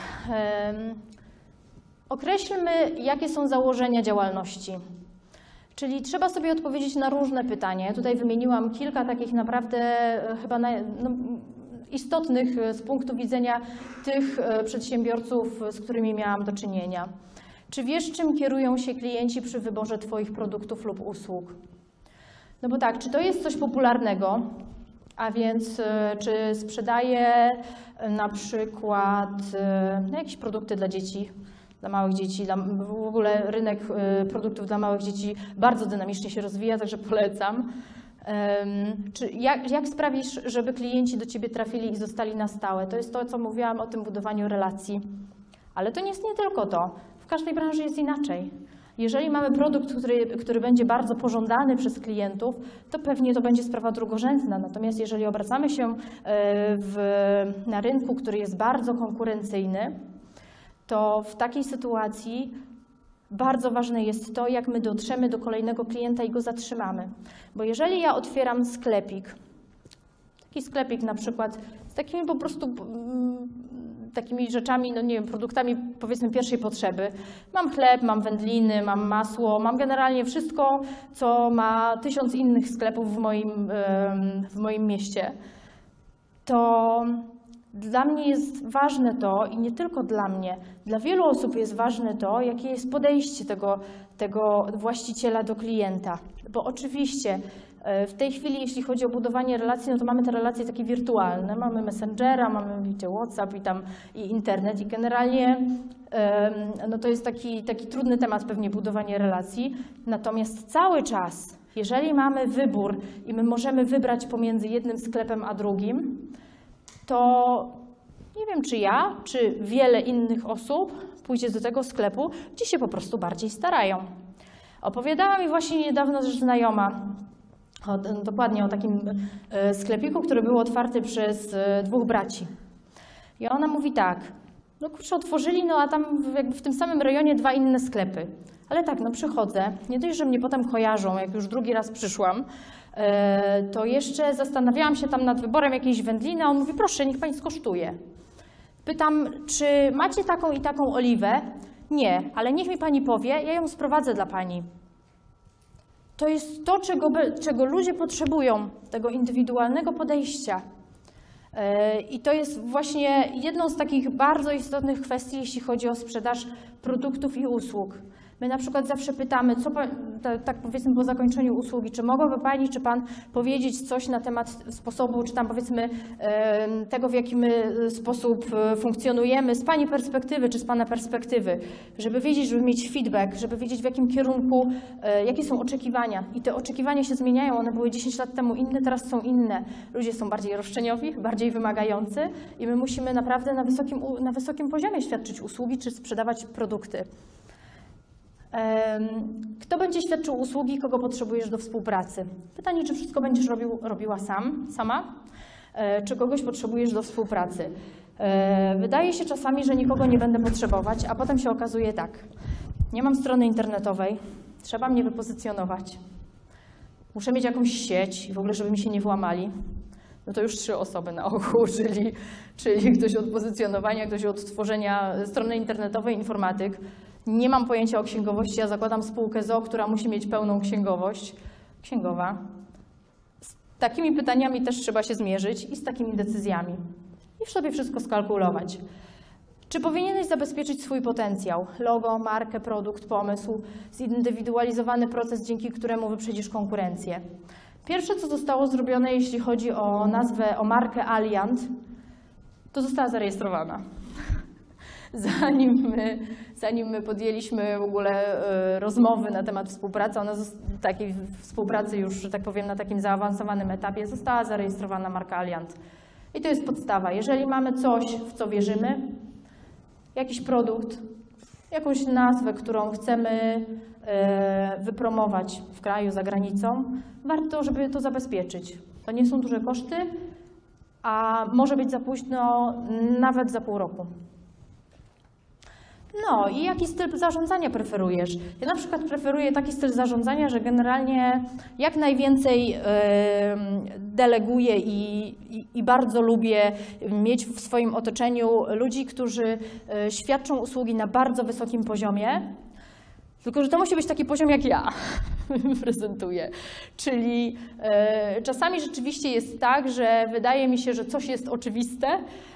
Określmy, jakie są założenia działalności. Czyli trzeba sobie odpowiedzieć na różne pytania. Tutaj wymieniłam kilka takich naprawdę e, chyba naj, no, istotnych e, z punktu widzenia tych e, przedsiębiorców, z którymi miałam do czynienia. Czy wiesz, czym kierują się klienci przy wyborze Twoich produktów lub usług? No bo tak, czy to jest coś popularnego, a więc e, czy sprzedaję e, na przykład e, no, jakieś produkty dla dzieci, dla małych dzieci, dla, w ogóle rynek e, produktów dla małych dzieci bardzo dynamicznie się rozwija, także polecam. Em, Czy jak, jak sprawisz, żeby klienci do Ciebie trafili i zostali na stałe? To jest to, co mówiłam o tym budowaniu relacji. Ale to nie jest nie tylko to. W każdej branży jest inaczej. Jeżeli mamy produkt, który, który będzie bardzo pożądany przez klientów, to pewnie to będzie sprawa drugorzędna. Natomiast jeżeli obracamy się e, w, na rynku, który jest bardzo konkurencyjny, to w takiej sytuacji bardzo ważne jest to, jak my dotrzemy do kolejnego klienta i go zatrzymamy. Bo jeżeli ja otwieram sklepik, taki sklepik na przykład z takimi po prostu mm, takimi rzeczami, no nie wiem, produktami powiedzmy pierwszej potrzeby. Mam chleb, mam wędliny, mam masło, mam generalnie wszystko, co ma tysiąc innych sklepów w moim, w moim mieście. To dla mnie jest ważne to i nie tylko dla mnie, dla wielu osób jest ważne to, jakie jest podejście tego, tego właściciela do klienta. Bo oczywiście e, w tej chwili, jeśli chodzi o budowanie relacji, no to mamy te relacje takie wirtualne. Mamy Messengera, mamy wiecie, WhatsApp i tam i internet i generalnie no to jest taki, taki trudny temat pewnie budowanie relacji. Natomiast cały czas, jeżeli mamy wybór i my możemy wybrać pomiędzy jednym sklepem a drugim, to nie wiem, czy ja, czy wiele innych osób pójdzie do tego sklepu, gdzie się po prostu bardziej starają. Opowiadała mi właśnie niedawno też znajoma, o, dokładnie o takim e, sklepiku, który był otwarty przez e, dwóch braci. I ona mówi tak, no kurczę, otworzyli, no a tam w- tym samym rejonie dwa inne sklepy. Ale tak, no przychodzę, nie dość, że mnie potem kojarzą, jak już drugi raz przyszłam, to jeszcze zastanawiałam się tam nad wyborem jakiejś wędliny, a on mówi, proszę, niech pani skosztuje. Pytam, czy macie taką i taką oliwę? Nie, ale niech mi pani powie, ja ją sprowadzę dla pani. To jest to, czego, czego ludzie potrzebują, tego indywidualnego podejścia. E, I to jest właśnie jedną z takich bardzo istotnych kwestii, jeśli chodzi o sprzedaż produktów i usług. My na przykład zawsze pytamy, co tak powiedzmy po zakończeniu usługi, czy mogłaby Pani, czy Pan powiedzieć coś na temat sposobu, czy tam powiedzmy tego, w jaki my e, sposób e, funkcjonujemy z Pani perspektywy, czy z Pana perspektywy, żeby wiedzieć, żeby mieć feedback, żeby wiedzieć w jakim kierunku, e, jakie są oczekiwania. I te oczekiwania się zmieniają, one były 10 lat temu inne, teraz są inne. Ludzie są bardziej roszczeniowi, bardziej wymagający i my musimy naprawdę na wysokim, na wysokim poziomie świadczyć usługi, czy sprzedawać produkty. Kto będzie świadczył usługi, kogo potrzebujesz do współpracy? Pytanie, czy wszystko będziesz robił, robiła sam, sama, E, czy kogoś potrzebujesz do współpracy? E, Wydaje się czasami, że nikogo nie będę potrzebować, a potem się okazuje tak. Nie mam strony internetowej, trzeba mnie wypozycjonować. Muszę mieć jakąś sieć w ogóle, żeby mi się nie włamali. No to już trzy osoby na ogół, czyli, czyli ktoś od pozycjonowania, ktoś od tworzenia strony internetowej, informatyk. Nie mam pojęcia o księgowości, ja zakładam spółkę ZO, która musi mieć pełną księgowość. Księgowa. Z takimi pytaniami też trzeba się zmierzyć i z takimi decyzjami. I w sobie wszystko skalkulować. Czy powinieneś zabezpieczyć swój potencjał? Logo, markę, produkt, pomysł, zindywidualizowany proces, dzięki któremu wyprzedzisz konkurencję. Pierwsze, co zostało zrobione, jeśli chodzi o nazwę, o markę Alliant, to została zarejestrowana. Zanim my, zanim my podjęliśmy w ogóle e, rozmowy na temat współpracy, ona takiej współpracy już, że tak powiem, na takim zaawansowanym etapie, została zarejestrowana marka Alliant. I to jest podstawa. Jeżeli mamy coś, w co wierzymy, jakiś produkt, jakąś nazwę, którą chcemy e, wypromować w kraju, za granicą, warto, żeby to zabezpieczyć. To nie są duże koszty, a może być za późno nawet za pół roku. No i jaki styl zarządzania preferujesz? Ja na przykład preferuję taki styl zarządzania, że generalnie jak najwięcej deleguję i, i, i bardzo lubię mieć w swoim otoczeniu ludzi, którzy e, świadczą usługi na bardzo wysokim poziomie. Tylko, że to musi być taki poziom, jak ja prezentuję. Czyli e, czasami rzeczywiście jest tak, że wydaje mi się, że coś jest oczywiste,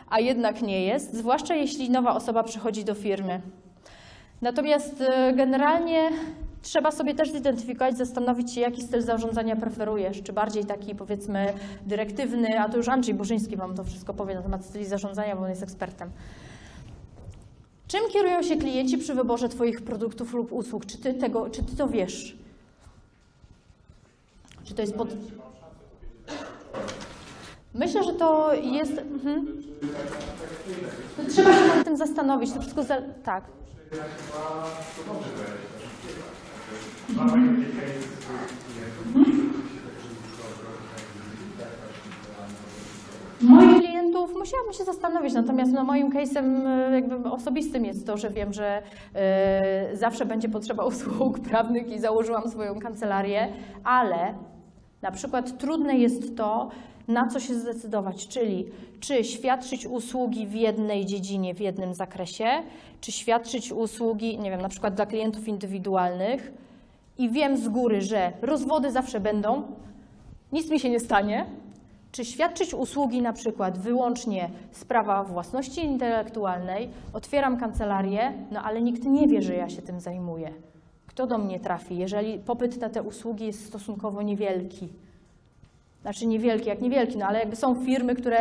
a jednak nie jest, zwłaszcza jeśli nowa osoba przychodzi do firmy. Natomiast e, generalnie trzeba sobie też zidentyfikować, zastanowić się, jaki styl zarządzania preferujesz. Czy bardziej taki, powiedzmy, dyrektywny, a to już Andrzej Burzyński Wam to wszystko powie na temat styli zarządzania, bo on jest ekspertem. Czym kierują się klienci przy wyborze Twoich produktów lub usług? Czy Ty, tego, czy ty to wiesz? Czy to jest pod... Myślę, że to jest... Mhm. Trzeba się nad tym zastanowić. To wszystko za... Tak. Moich klientów musiałabym się zastanowić, natomiast no, moim case'em e, jakby osobistym jest to, że wiem, że e, zawsze będzie potrzeba usług prawnych i założyłam swoją kancelarię, ale na przykład trudne jest to, na co się zdecydować, czyli czy świadczyć usługi w jednej dziedzinie, w jednym zakresie, czy świadczyć usługi, nie wiem, na przykład dla klientów indywidualnych i wiem z góry, że rozwody zawsze będą, nic mi się nie stanie, czy świadczyć usługi na przykład wyłącznie z prawa własności intelektualnej, otwieram kancelarię, no ale nikt nie wie, że ja się tym zajmuję. Kto do mnie trafi, jeżeli popyt na te usługi jest stosunkowo niewielki? Znaczy niewielki, jak niewielki, no ale jakby są firmy, które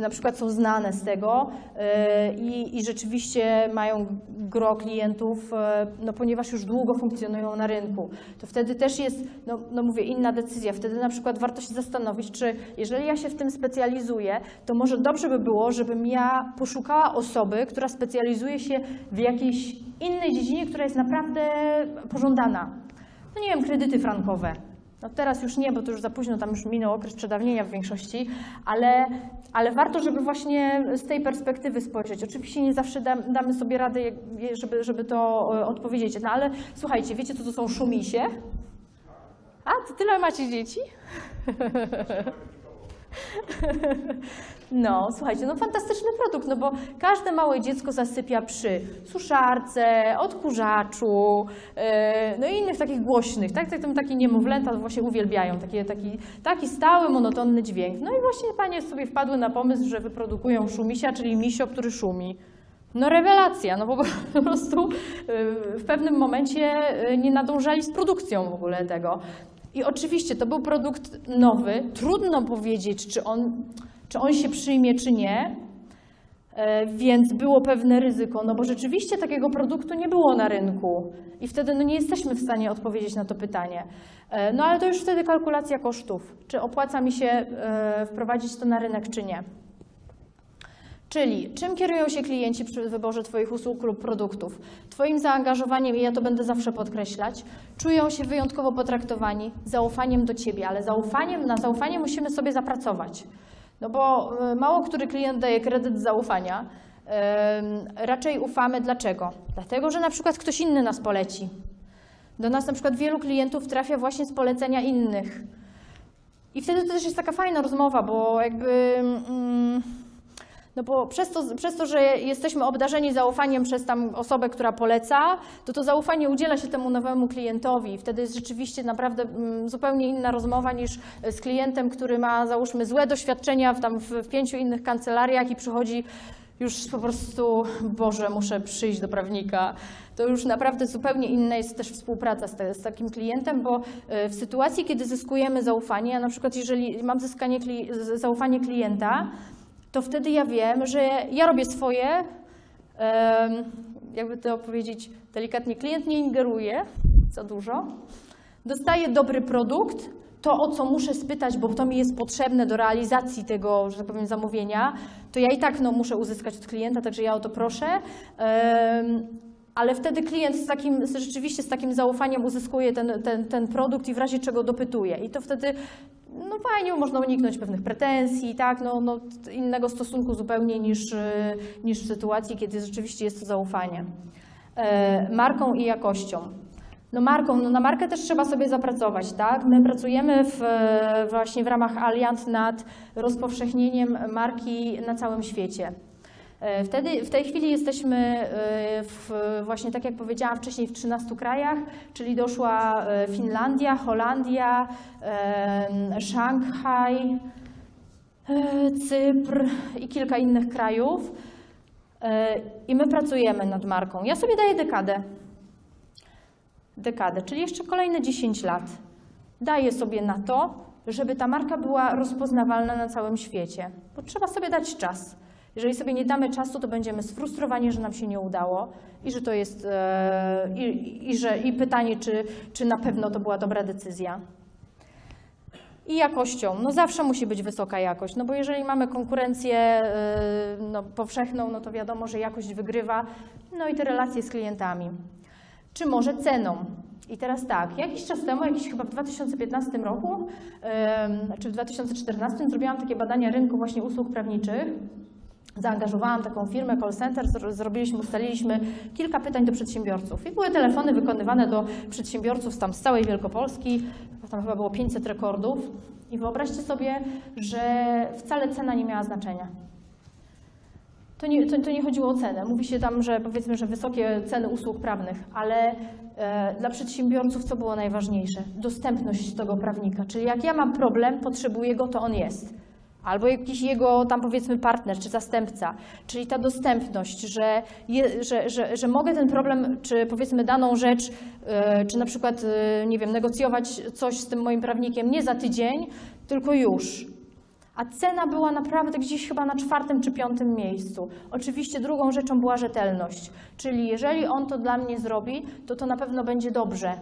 na przykład są znane z tego y, i, i rzeczywiście mają gro klientów, y, no ponieważ już długo funkcjonują na rynku. To wtedy też jest, no, no mówię, inna decyzja. Wtedy na przykład warto się zastanowić, czy jeżeli ja się w tym specjalizuję, to może dobrze by było, żebym ja poszukała osoby, która specjalizuje się w jakiejś innej dziedzinie, która jest naprawdę pożądana. No nie wiem, kredyty frankowe. No teraz już nie, bo to już za późno, tam już minął okres przedawnienia w większości, ale, ale warto, żeby właśnie z tej perspektywy spojrzeć. Oczywiście nie zawsze dam, damy sobie radę, żeby, żeby to e, odpowiedzieć, no ale słuchajcie, wiecie co to są szumisie? A, to tyle macie dzieci? No, słuchajcie, no fantastyczny produkt, no bo każde małe dziecko zasypia przy suszarce, odkurzaczu, yy, no i innych takich głośnych, tak? Tak, Takie niemowlęta właśnie uwielbiają, taki, taki, taki stały, monotonny dźwięk. No i właśnie panie sobie wpadły na pomysł, że wyprodukują szumisia, czyli misio, który szumi. No rewelacja, no bo po prostu yy, w pewnym momencie yy, nie nadążali z produkcją w ogóle tego. I oczywiście to był produkt nowy, trudno powiedzieć, czy on, czy on się przyjmie, czy nie, E, więc było pewne ryzyko, no bo rzeczywiście takiego produktu nie było na rynku i wtedy no nie jesteśmy w stanie odpowiedzieć na to pytanie. E, No ale to już wtedy kalkulacja kosztów, czy opłaca mi się e, wprowadzić to na rynek, czy nie. Czyli czym kierują się klienci przy wyborze Twoich usług lub produktów? Twoim zaangażowaniem, i ja to będę zawsze podkreślać, czują się wyjątkowo potraktowani, zaufaniem do Ciebie, ale zaufaniem, na zaufanie musimy sobie zapracować. No bo y, mało który klient daje kredyt zaufania. Ym, Raczej ufamy. Dlaczego? Dlatego, że na przykład ktoś inny nas poleci. Do nas na przykład wielu klientów trafia właśnie z polecenia innych. I wtedy to też jest taka fajna rozmowa, bo jakby. Mm, no bo przez to, przez to, że jesteśmy obdarzeni zaufaniem przez tam osobę, która poleca, to to zaufanie udziela się temu nowemu klientowi. Wtedy jest rzeczywiście naprawdę mm, zupełnie inna rozmowa niż z klientem, który ma załóżmy złe doświadczenia w, tam w, pięciu innych kancelariach i przychodzi już po prostu, Boże, muszę przyjść do prawnika. To już naprawdę zupełnie inna jest też współpraca z, te, z takim klientem, bo y, w sytuacji, kiedy zyskujemy zaufanie, a na przykład jeżeli mam zyskanie zaufanie klienta, to wtedy ja wiem, że ja robię swoje, jakby to powiedzieć delikatnie, klient nie ingeruje za dużo, dostaje dobry produkt, to o co muszę spytać, bo to mi jest potrzebne do realizacji tego, że tak powiem, zamówienia, to ja i tak no, muszę uzyskać od klienta, także ja o to proszę. Ale wtedy klient z takim, rzeczywiście z takim zaufaniem uzyskuje ten, ten, ten produkt i w razie czego dopytuje. I to wtedy no fajnie, można uniknąć pewnych pretensji, tak, no, no, innego stosunku zupełnie niż, y, niż w sytuacji, kiedy rzeczywiście jest to zaufanie. E, marką i jakością. No marką, no na markę też trzeba sobie zapracować, tak? My pracujemy w, e, właśnie w ramach Alliant nad rozpowszechnieniem marki na całym świecie. E, Wtedy, w tej chwili jesteśmy e, w, właśnie tak jak powiedziałam wcześniej w 13 krajach, czyli doszła e, Finlandia, Holandia, Szanghaj, Cypr i kilka innych krajów. I my pracujemy nad marką. Ja sobie daję dekadę. Dekadę, czyli jeszcze kolejne 10 lat. Daję sobie na to, żeby ta marka była rozpoznawalna na całym świecie. Bo trzeba sobie dać czas. Jeżeli sobie nie damy czasu, to będziemy sfrustrowani, że nam się nie udało i że to jest e, i, i, że, i pytanie, czy, czy na pewno to była dobra decyzja. I jakością. No zawsze musi być wysoka jakość, no bo jeżeli mamy konkurencję y, no, powszechną, no to wiadomo, że jakość wygrywa. No i te relacje z klientami. Czy może ceną? I teraz tak, jakiś czas temu, jakiś chyba w 2015 roku, czy w 2014 zrobiłam takie badania rynku właśnie usług prawniczych. Zaangażowałam taką firmę call center, zro- zrobiliśmy, ustaliliśmy kilka pytań do przedsiębiorców. I były telefony wykonywane do przedsiębiorców tam z całej Wielkopolski, tam chyba było 500 rekordów. I wyobraźcie sobie, że wcale cena nie miała znaczenia. To nie, to, to nie chodziło o cenę. Mówi się tam, że powiedzmy, że wysokie ceny usług prawnych, ale e, dla przedsiębiorców co było najważniejsze? Dostępność tego prawnika. Czyli jak ja mam problem, potrzebuję go, to on jest. Albo jakiś jego tam powiedzmy partner czy zastępca. Czyli ta dostępność, że, je, że, że, że mogę ten problem, czy powiedzmy daną rzecz, e, czy na przykład, e, nie wiem, negocjować coś z tym moim prawnikiem nie za tydzień, tylko już. A cena była naprawdę gdzieś chyba na czwartym czy piątym miejscu. Oczywiście drugą rzeczą była rzetelność, czyli jeżeli on to dla mnie zrobi, to to na pewno będzie dobrze.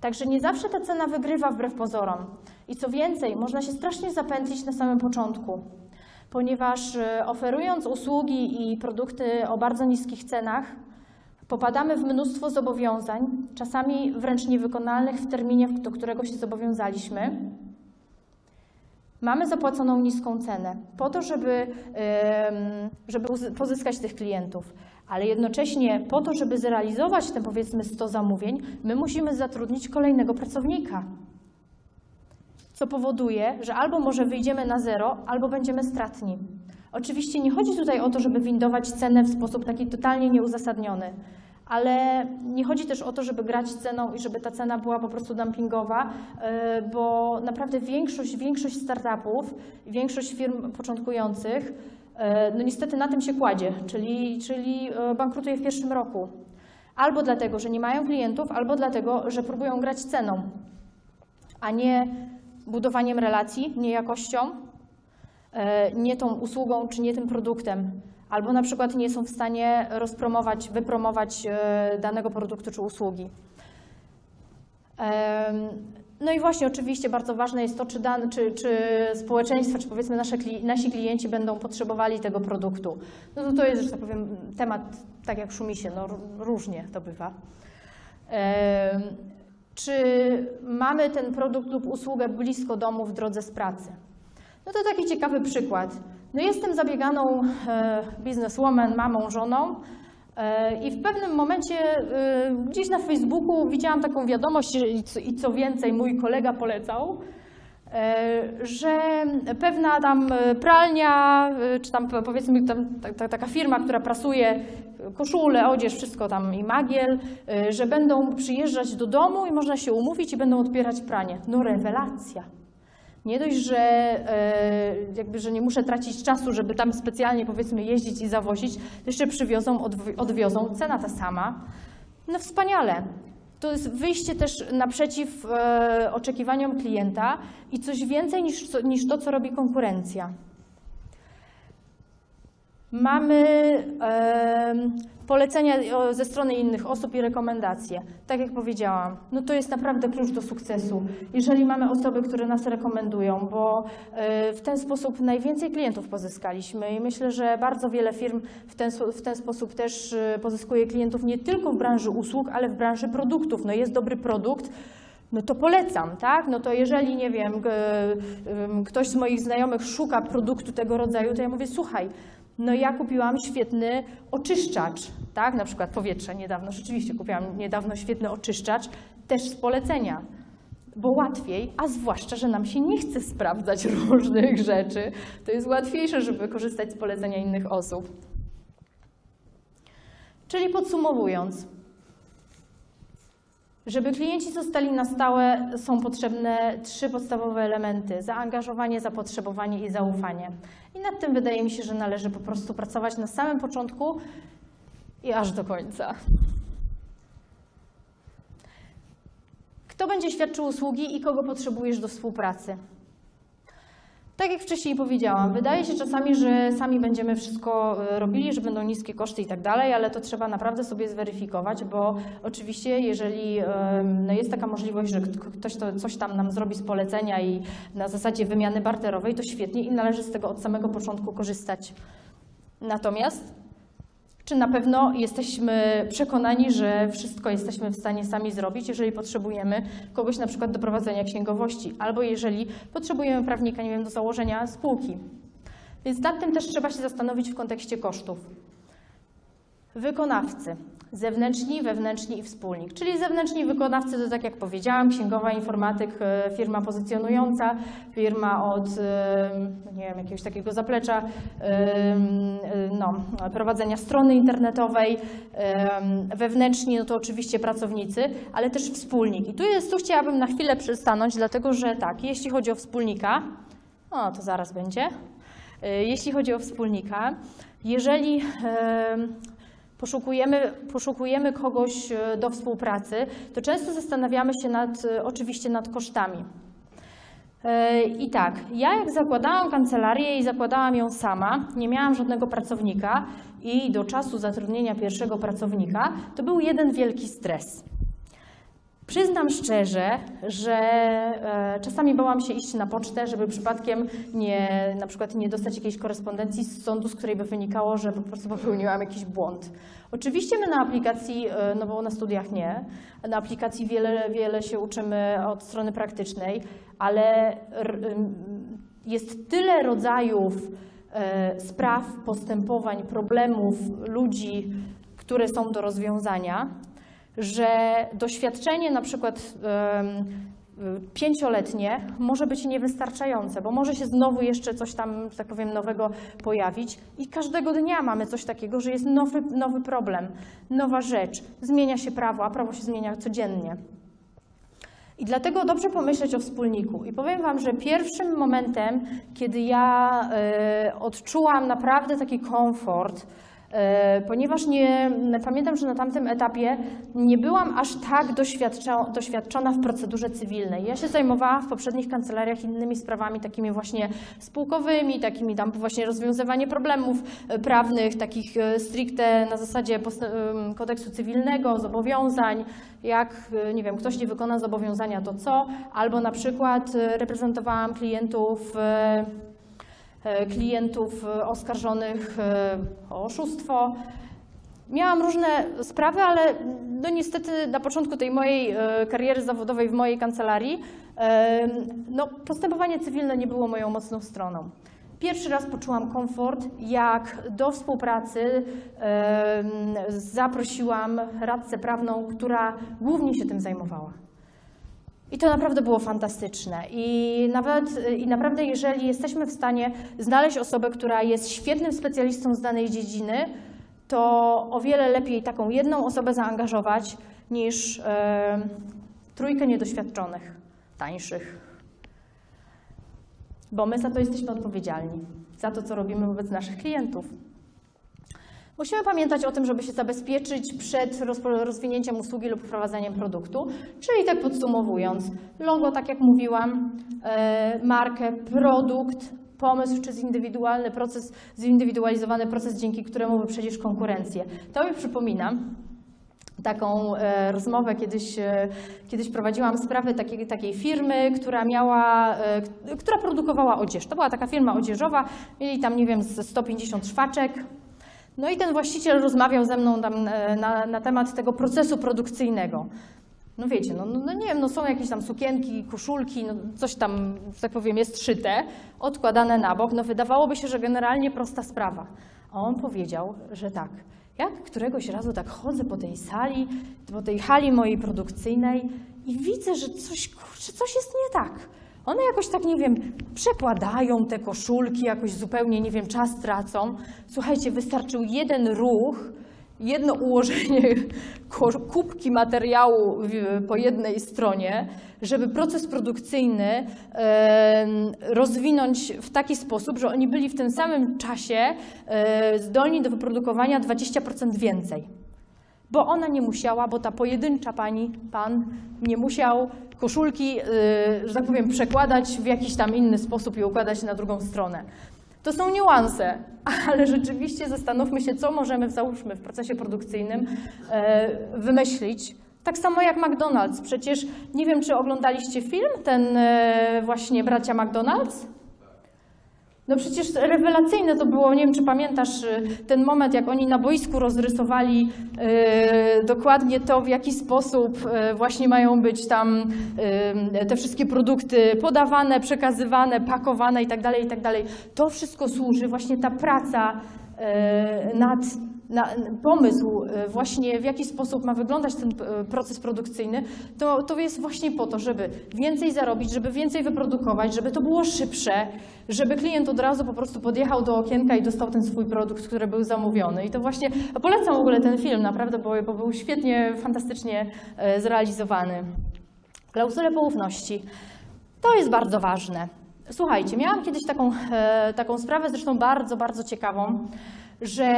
Także nie zawsze ta cena wygrywa wbrew pozorom. I co więcej, można się strasznie zapętlić na samym początku, ponieważ e, oferując usługi i produkty o bardzo niskich cenach, popadamy w mnóstwo zobowiązań, czasami wręcz niewykonalnych w terminie, do którego się zobowiązaliśmy. Mamy zapłaconą niską cenę po to, żeby, żeby pozyskać tych klientów, ale jednocześnie po to, żeby zrealizować te powiedzmy 100 zamówień, my musimy zatrudnić kolejnego pracownika. Co powoduje, że albo może wyjdziemy na zero, albo będziemy stratni. Oczywiście nie chodzi tutaj o to, żeby windować cenę w sposób taki totalnie nieuzasadniony, ale nie chodzi też o to, żeby grać ceną i żeby ta cena była po prostu dumpingowa, yy, bo naprawdę większość, większość startupów, większość firm początkujących, yy, no niestety na tym się kładzie, czyli, czyli yy, bankrutuje w pierwszym roku. Albo dlatego, że nie mają klientów, albo dlatego, że próbują grać ceną, a nie budowaniem relacji, nie jakością, e, nie tą usługą czy nie tym produktem. Albo na przykład nie są w stanie rozpromować, wypromować e, danego produktu czy usługi. No i właśnie oczywiście bardzo ważne jest to, czy, dan, czy, czy społeczeństwo, czy powiedzmy nasze, nasi klienci będą potrzebowali tego produktu. No to, to jest, że tak powiem, temat tak jak szumi się, no różnie to bywa. Czy mamy ten produkt lub usługę blisko domu w drodze z pracy? No to taki ciekawy przykład. No jestem zabieganą e, bizneswoman, mamą, żoną e, i w pewnym momencie e, gdzieś na Facebooku widziałam taką wiadomość i co, więcej mój kolega polecał, że pewna tam e, pralnia, e, czy tam po- powiedzmy tam, ta, ta, taka firma, która prasuje koszule, odzież, wszystko tam i magiel, e, że będą przyjeżdżać do domu i można się umówić i będą odbierać pranie. No rewelacja. Nie dość, że, e, jakby, że nie muszę tracić czasu, żeby tam specjalnie powiedzmy jeździć i zawozić, to jeszcze przywiozą, odwi- odwiozą, cena ta sama. No wspaniale. To jest wyjście też naprzeciw e, oczekiwaniom klienta i coś więcej niż, niż to, co robi konkurencja. Mamy polecenia ze strony innych osób i rekomendacje. Tak jak powiedziałam, no to jest naprawdę klucz do sukcesu. Jeżeli mamy osoby, które nas rekomendują, bo e, w ten sposób najwięcej klientów pozyskaliśmy i myślę, że bardzo wiele firm w ten, w ten sposób też e, pozyskuje klientów nie tylko w branży usług, ale w branży produktów. No jest dobry produkt, no to polecam, tak? No to jeżeli, nie wiem, ktoś z moich znajomych szuka produktu tego rodzaju, to ja mówię, słuchaj, No ja kupiłam świetny oczyszczacz, tak, na przykład powietrza niedawno, rzeczywiście kupiłam niedawno świetny oczyszczacz, też z polecenia, bo łatwiej, a zwłaszcza, że nam się nie chce sprawdzać różnych rzeczy, to jest łatwiejsze, żeby korzystać z polecenia innych osób. Czyli podsumowując, żeby klienci zostali na stałe, są potrzebne trzy podstawowe elementy: zaangażowanie, zapotrzebowanie i zaufanie. I nad tym wydaje mi się, że należy po prostu pracować na samym początku i aż do końca. Kto będzie świadczył usługi i kogo potrzebujesz do współpracy? Tak jak wcześniej powiedziałam, wydaje się czasami, że sami będziemy wszystko e, robili, że będą niskie koszty i tak dalej, ale to trzeba naprawdę sobie zweryfikować, bo oczywiście jeżeli no jest taka możliwość, że ktoś to coś tam nam zrobi z polecenia i na zasadzie wymiany barterowej, to świetnie i należy z tego od samego początku korzystać. Natomiast czy na pewno jesteśmy przekonani, że wszystko jesteśmy w stanie sami zrobić, jeżeli potrzebujemy kogoś na przykład do prowadzenia księgowości, albo jeżeli potrzebujemy prawnika, nie wiem, do założenia spółki. Więc nad tym też trzeba się zastanowić w kontekście kosztów. Wykonawcy. Zewnętrzni, wewnętrzni i wspólnik. Czyli zewnętrzni wykonawcy to tak jak powiedziałam, księgowa, informatyk, e, firma pozycjonująca, firma od e, nie wiem, jakiegoś takiego zaplecza, e, no, prowadzenia strony internetowej. Wewnętrzni no to oczywiście pracownicy, ale też wspólnik. I tu jest, tu chciałabym na chwilę przystanąć, dlatego że tak, jeśli chodzi o wspólnika, o to zaraz będzie. Jeśli chodzi o wspólnika, jeżeli poszukujemy, poszukujemy kogoś e, do współpracy, to często zastanawiamy się nad, e, oczywiście nad kosztami. E, I tak, ja jak zakładałam kancelarię i zakładałam ją sama, nie miałam żadnego pracownika i do czasu zatrudnienia pierwszego pracownika, to był jeden wielki stres. Przyznam szczerze, że e, czasami bałam się iść na pocztę, żeby przypadkiem nie, na przykład nie dostać jakiejś korespondencji z sądu, z której by wynikało, że po prostu popełniłam jakiś błąd. Oczywiście my na aplikacji, e, no bo na studiach nie, na aplikacji wiele, wiele się uczymy od strony praktycznej, ale jest tyle rodzajów e, spraw, postępowań, problemów, ludzi, które są do rozwiązania, że doświadczenie na przykład pięcioletnie może być niewystarczające, bo może się znowu jeszcze coś tam, tak powiem, nowego pojawić i każdego dnia mamy coś takiego, że jest nowy, nowy problem, nowa rzecz, zmienia się prawo, a prawo się zmienia codziennie. I dlatego dobrze pomyśleć o wspólniku. I powiem Wam, że pierwszym momentem, kiedy ja e, odczułam naprawdę taki komfort, ponieważ nie, pamiętam, że na tamtym etapie nie byłam aż tak doświadczona w procedurze cywilnej. Ja się zajmowałam w poprzednich kancelariach innymi sprawami, takimi właśnie spółkowymi, takimi tam właśnie rozwiązywanie problemów e, prawnych, takich e, stricte na zasadzie kodeksu cywilnego, zobowiązań, jak, e, nie wiem, ktoś nie wykona zobowiązania, to co? Albo na przykład e, reprezentowałam klientów e, e, klientów e, oskarżonych e, o oszustwo. Miałam różne sprawy, ale no niestety na początku tej mojej e, kariery zawodowej w mojej kancelarii e, no, postępowanie cywilne nie było moją mocną stroną. Pierwszy raz poczułam komfort, jak do współpracy e, zaprosiłam radcę prawną, która głównie się tym zajmowała. I to naprawdę było fantastyczne. I, nawet, I naprawdę, jeżeli jesteśmy w stanie znaleźć osobę, która jest świetnym specjalistą z danej dziedziny, to o wiele lepiej taką jedną osobę zaangażować niż trójkę niedoświadczonych, tańszych. Bo my za to jesteśmy odpowiedzialni, za to, co robimy wobec naszych klientów. Musimy pamiętać o tym, żeby się zabezpieczyć przed rozwinięciem usługi lub wprowadzeniem produktu. Czyli tak podsumowując, logo, tak jak mówiłam, e, markę, produkt, pomysł czy zindywidualny proces, zindywidualizowany proces, dzięki któremu wyprzedzisz konkurencję. To mi przypomina taką e, rozmowę kiedyś, e, kiedyś prowadziłam sprawę takiej, takiej firmy, która miała, która produkowała odzież. To była taka firma odzieżowa, mieli tam, nie wiem, ze 150 szwaczek. No i ten właściciel rozmawiał ze mną tam e, na, na temat tego procesu produkcyjnego. no wiecie, no, no, nie wiem, no są jakieś tam sukienki, koszulki, no coś tam, że tak powiem, jest szyte, odkładane na bok, no wydawałoby się, że generalnie prosta sprawa. A on powiedział, że tak, jak któregoś razu tak chodzę po tej sali, po tej hali mojej produkcyjnej i widzę, że coś, kurczę, coś jest nie tak. One jakoś tak, nie wiem, przekładają te koszulki, jakoś zupełnie, nie wiem, czas tracą. Słuchajcie, wystarczył jeden ruch, jedno ułożenie kubki materiału po jednej stronie, żeby proces produkcyjny rozwinąć w taki sposób, że oni byli w tym samym czasie e, zdolni do wyprodukowania 20% więcej. Bo ona nie musiała, bo ta pojedyncza pani, pan nie musiał koszulki, y, że tak powiem, przekładać w jakiś tam inny sposób i układać na drugą stronę. To są niuanse, ale rzeczywiście zastanówmy się, co możemy, załóżmy, w procesie produkcyjnym e, wymyślić. Tak samo jak McDonald's. Przecież nie wiem, czy oglądaliście film, ten e, właśnie bracia McDonald's? No przecież rewelacyjne to było, nie wiem czy pamiętasz y, ten moment, jak oni na boisku rozrysowali y, dokładnie to, w jaki sposób y, właśnie mają być tam te wszystkie produkty podawane, przekazywane, pakowane itd., itd. To wszystko służy, właśnie ta praca nad na, pomysł y, właśnie w jaki sposób ma wyglądać ten y, proces produkcyjny, to, to jest właśnie po to, żeby więcej zarobić, żeby więcej wyprodukować, żeby to było szybsze, żeby klient od razu po prostu podjechał do okienka i dostał ten swój produkt, który był zamówiony. I to właśnie polecam w ogóle ten film, naprawdę, bo, bo był świetnie, fantastycznie e, zrealizowany. Klauzule poufności. To jest bardzo ważne. Słuchajcie, miałam kiedyś taką, e, taką sprawę, zresztą bardzo, bardzo ciekawą, że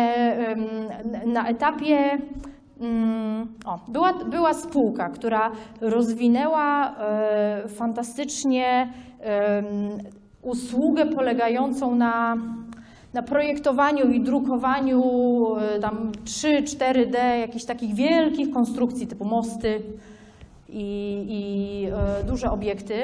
na etapie mm, o, była, była spółka, która rozwinęła e, fantastycznie usługę polegającą na, na projektowaniu i drukowaniu e, tam 3-4D jakichś takich wielkich konstrukcji typu mosty i, i e, duże obiekty.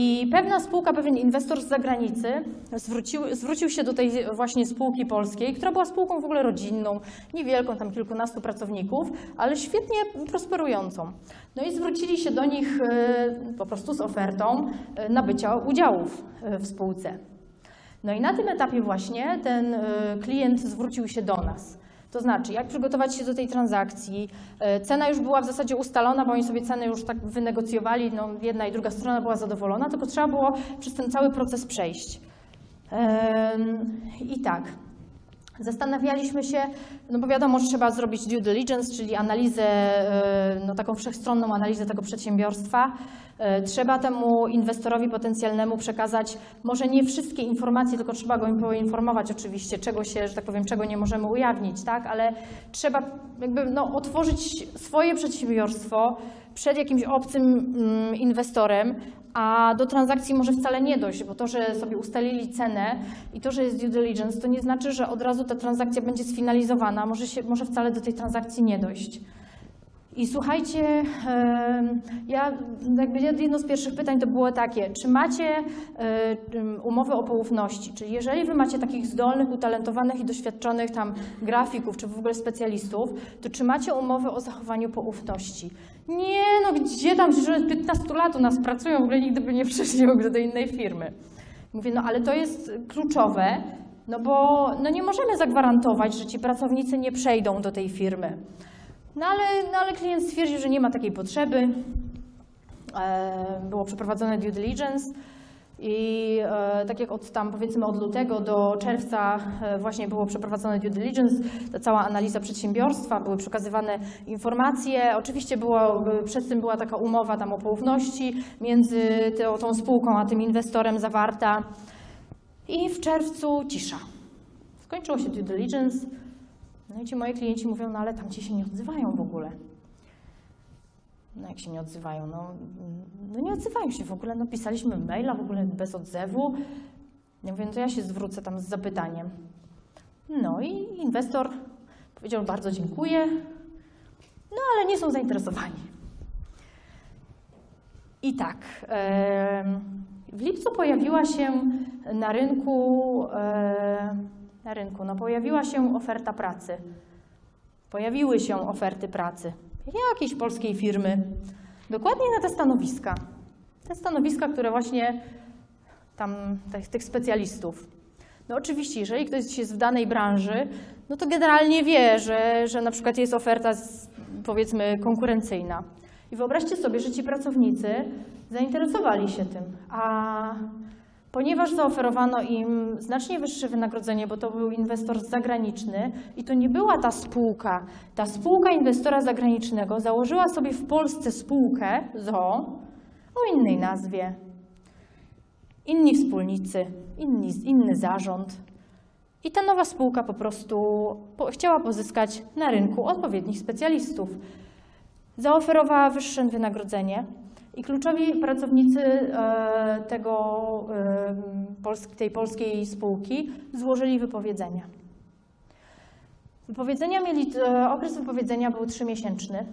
I pewna spółka, pewien inwestor z zagranicy zwrócił, zwrócił się do tej właśnie spółki polskiej, która była spółką w ogóle rodzinną, niewielką, tam kilkunastu pracowników, ale świetnie prosperującą. No i zwrócili się do nich e, po prostu z ofertą e, nabycia udziałów e, w spółce. No i na tym etapie właśnie ten klient zwrócił się do nas. To znaczy, jak przygotować się do tej transakcji. E, Cena już była w zasadzie ustalona, bo oni sobie ceny już tak wynegocjowali, no, jedna i druga strona była zadowolona, tylko trzeba było przez ten cały proces przejść. I tak, Zastanawialiśmy się, no bo wiadomo, że trzeba zrobić due diligence, czyli analizę, e, no taką wszechstronną analizę tego przedsiębiorstwa. E, Trzeba temu inwestorowi potencjalnemu przekazać może nie wszystkie informacje, tylko trzeba go poinformować oczywiście, czego się, że tak powiem, czego nie możemy ujawnić, tak? Ale trzeba jakby no, otworzyć swoje przedsiębiorstwo przed jakimś obcym mm, inwestorem, a do transakcji może wcale nie dojść, bo to, że sobie ustalili cenę i to, że jest due diligence, to nie znaczy, że od razu ta transakcja będzie sfinalizowana. Może, się, może wcale do tej transakcji nie dojść. I słuchajcie, ja jakby jedno z pierwszych pytań to było takie, czy macie e, umowę o poufności, czyli jeżeli wy macie takich zdolnych, utalentowanych i doświadczonych tam grafików, czy w ogóle specjalistów, to czy macie umowę o zachowaniu poufności? Nie, no gdzie tam, że od 15 lat u nas pracują, w ogóle nigdy by nie przeszli w ogóle do innej firmy. Mówię, no ale to jest kluczowe, no bo no nie możemy zagwarantować, że ci pracownicy nie przejdą do tej firmy. No ale, no ale klient stwierdził, że nie ma takiej potrzeby. E, Było przeprowadzone due diligence i e, tak jak od tam powiedzmy od lutego do czerwca e, właśnie było przeprowadzone due diligence, ta cała analiza przedsiębiorstwa, były przekazywane informacje. Oczywiście było, przed tym była taka umowa tam o poufności między tą, tą spółką a tym inwestorem zawarta. I w czerwcu cisza. Skończyło się due diligence. No i ci moi klienci mówią, no ale tam ci się nie odzywają w ogóle. No jak się nie odzywają? No, no nie odzywają się w ogóle. No pisaliśmy maila w ogóle bez odzewu. Ja mówię, no to ja się zwrócę tam z zapytaniem. No i inwestor powiedział, bardzo dziękuję, no ale nie są zainteresowani. I tak, w lipcu pojawiła się na rynku, na rynku, no pojawiła się oferta pracy. Pojawiły się oferty pracy. Jakiejś polskiej firmy, dokładnie na te stanowiska. Te stanowiska, które właśnie tam tych, specjalistów. No oczywiście, jeżeli ktoś jest w danej branży, no to generalnie wie, że, że na przykład jest oferta z, powiedzmy konkurencyjna. I wyobraźcie sobie, że ci pracownicy zainteresowali się tym, a ponieważ zaoferowano im znacznie wyższe wynagrodzenie, bo to był inwestor zagraniczny i to nie była ta spółka. Ta spółka inwestora zagranicznego założyła sobie w Polsce spółkę ZO o innej nazwie. Inni wspólnicy, inni, inny zarząd. I ta nowa spółka po prostu po, chciała pozyskać na rynku odpowiednich specjalistów. Zaoferowała wyższe wynagrodzenie i kluczowi pracownicy e, tego, e, tej polskiej spółki złożyli wypowiedzenia. Wypowiedzenia mieli, e, okres wypowiedzenia był trzymiesięczny,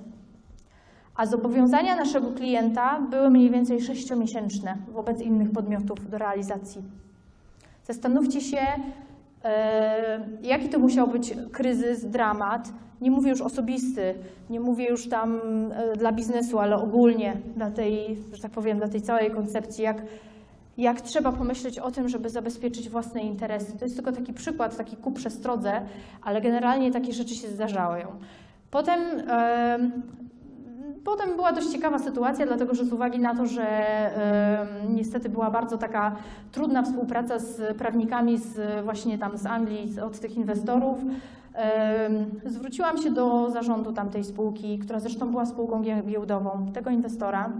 a zobowiązania naszego klienta były mniej więcej sześciomiesięczne wobec innych podmiotów do realizacji. Zastanówcie się, jaki to musiał być kryzys, dramat. Nie mówię już osobisty, nie mówię już tam e, dla biznesu, ale ogólnie dla tej, że tak powiem, dla tej całej koncepcji, jak, jak trzeba pomyśleć o tym, żeby zabezpieczyć własne interesy. To jest tylko taki przykład, taki ku przestrodze, ale generalnie takie rzeczy się zdarzają. Potem e, Potem była dość ciekawa sytuacja, dlatego że z uwagi na to, że e, niestety była bardzo taka trudna współpraca z prawnikami z, właśnie tam z Anglii, od tych inwestorów, zwróciłam się do zarządu tamtej spółki, która zresztą była spółką gie- giełdową, tego inwestora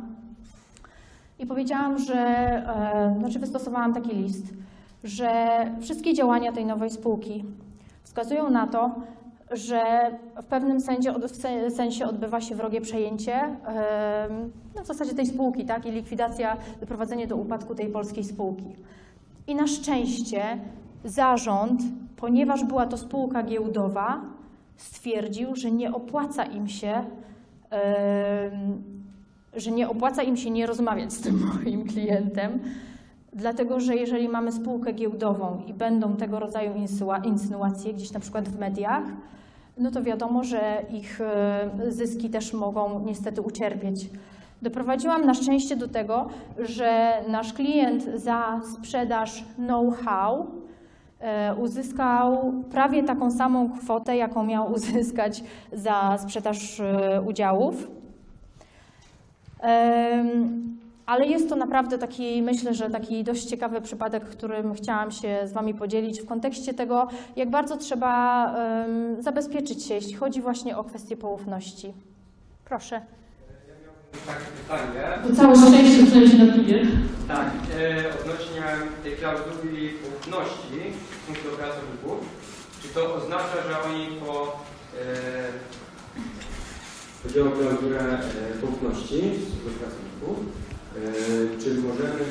i powiedziałam, że, znaczy wystosowałam taki list, że wszystkie działania tej nowej spółki wskazują na to, że w pewnym sensie, odbywa się wrogie przejęcie no w zasadzie tej spółki, tak, i likwidacja, doprowadzenie do upadku tej polskiej spółki. I na szczęście zarząd, ponieważ była to spółka giełdowa, stwierdził, że nie opłaca im się, że nie opłaca im się nie rozmawiać z tym moim klientem, Dlatego, że jeżeli mamy spółkę giełdową i będą tego rodzaju insynuacje gdzieś na przykład w mediach, no to wiadomo, że ich e, zyski też mogą niestety ucierpieć. Doprowadziłam na szczęście do tego, że nasz klient za sprzedaż know-how uzyskał prawie taką samą kwotę, jaką miał uzyskać za sprzedaż e, udziałów. Ale jest to naprawdę taki, myślę, że taki dość ciekawy przypadek, którym chciałam się z Wami podzielić w kontekście tego, jak bardzo trzeba zabezpieczyć się, jeśli chodzi właśnie o kwestię poufności. Proszę. Takie pytanie. To całe szczęście przynajmniej na piwie. Tak, e, odnośnie tej klauzuli ufności w stosunku do pracowników. Czy to oznacza, że oni po... E, Chodzi o klauzulę e, poufności w stosunku do pracowników. E, Czy możemy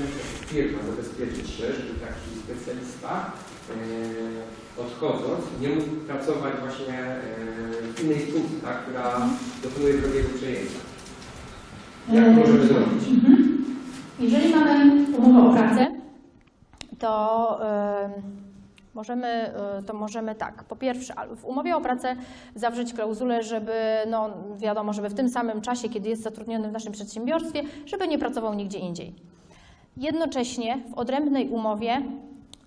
firma zabezpieczyć się, żeby taki specjalista e, odchodząc nie mógł pracować właśnie e, w innej spółce, tak, która dokonuje drugiego przejęcia? Jak możemy zrobić? Mhm. Jeżeli mamy umowę o pracę, to em, możemy, e, to możemy tak. Po pierwsze, w umowie o pracę zawrzeć klauzulę, żeby, no wiadomo, żeby w tym samym czasie, kiedy jest zatrudniony w naszym przedsiębiorstwie, żeby nie pracował nigdzie indziej. Jednocześnie w odrębnej umowie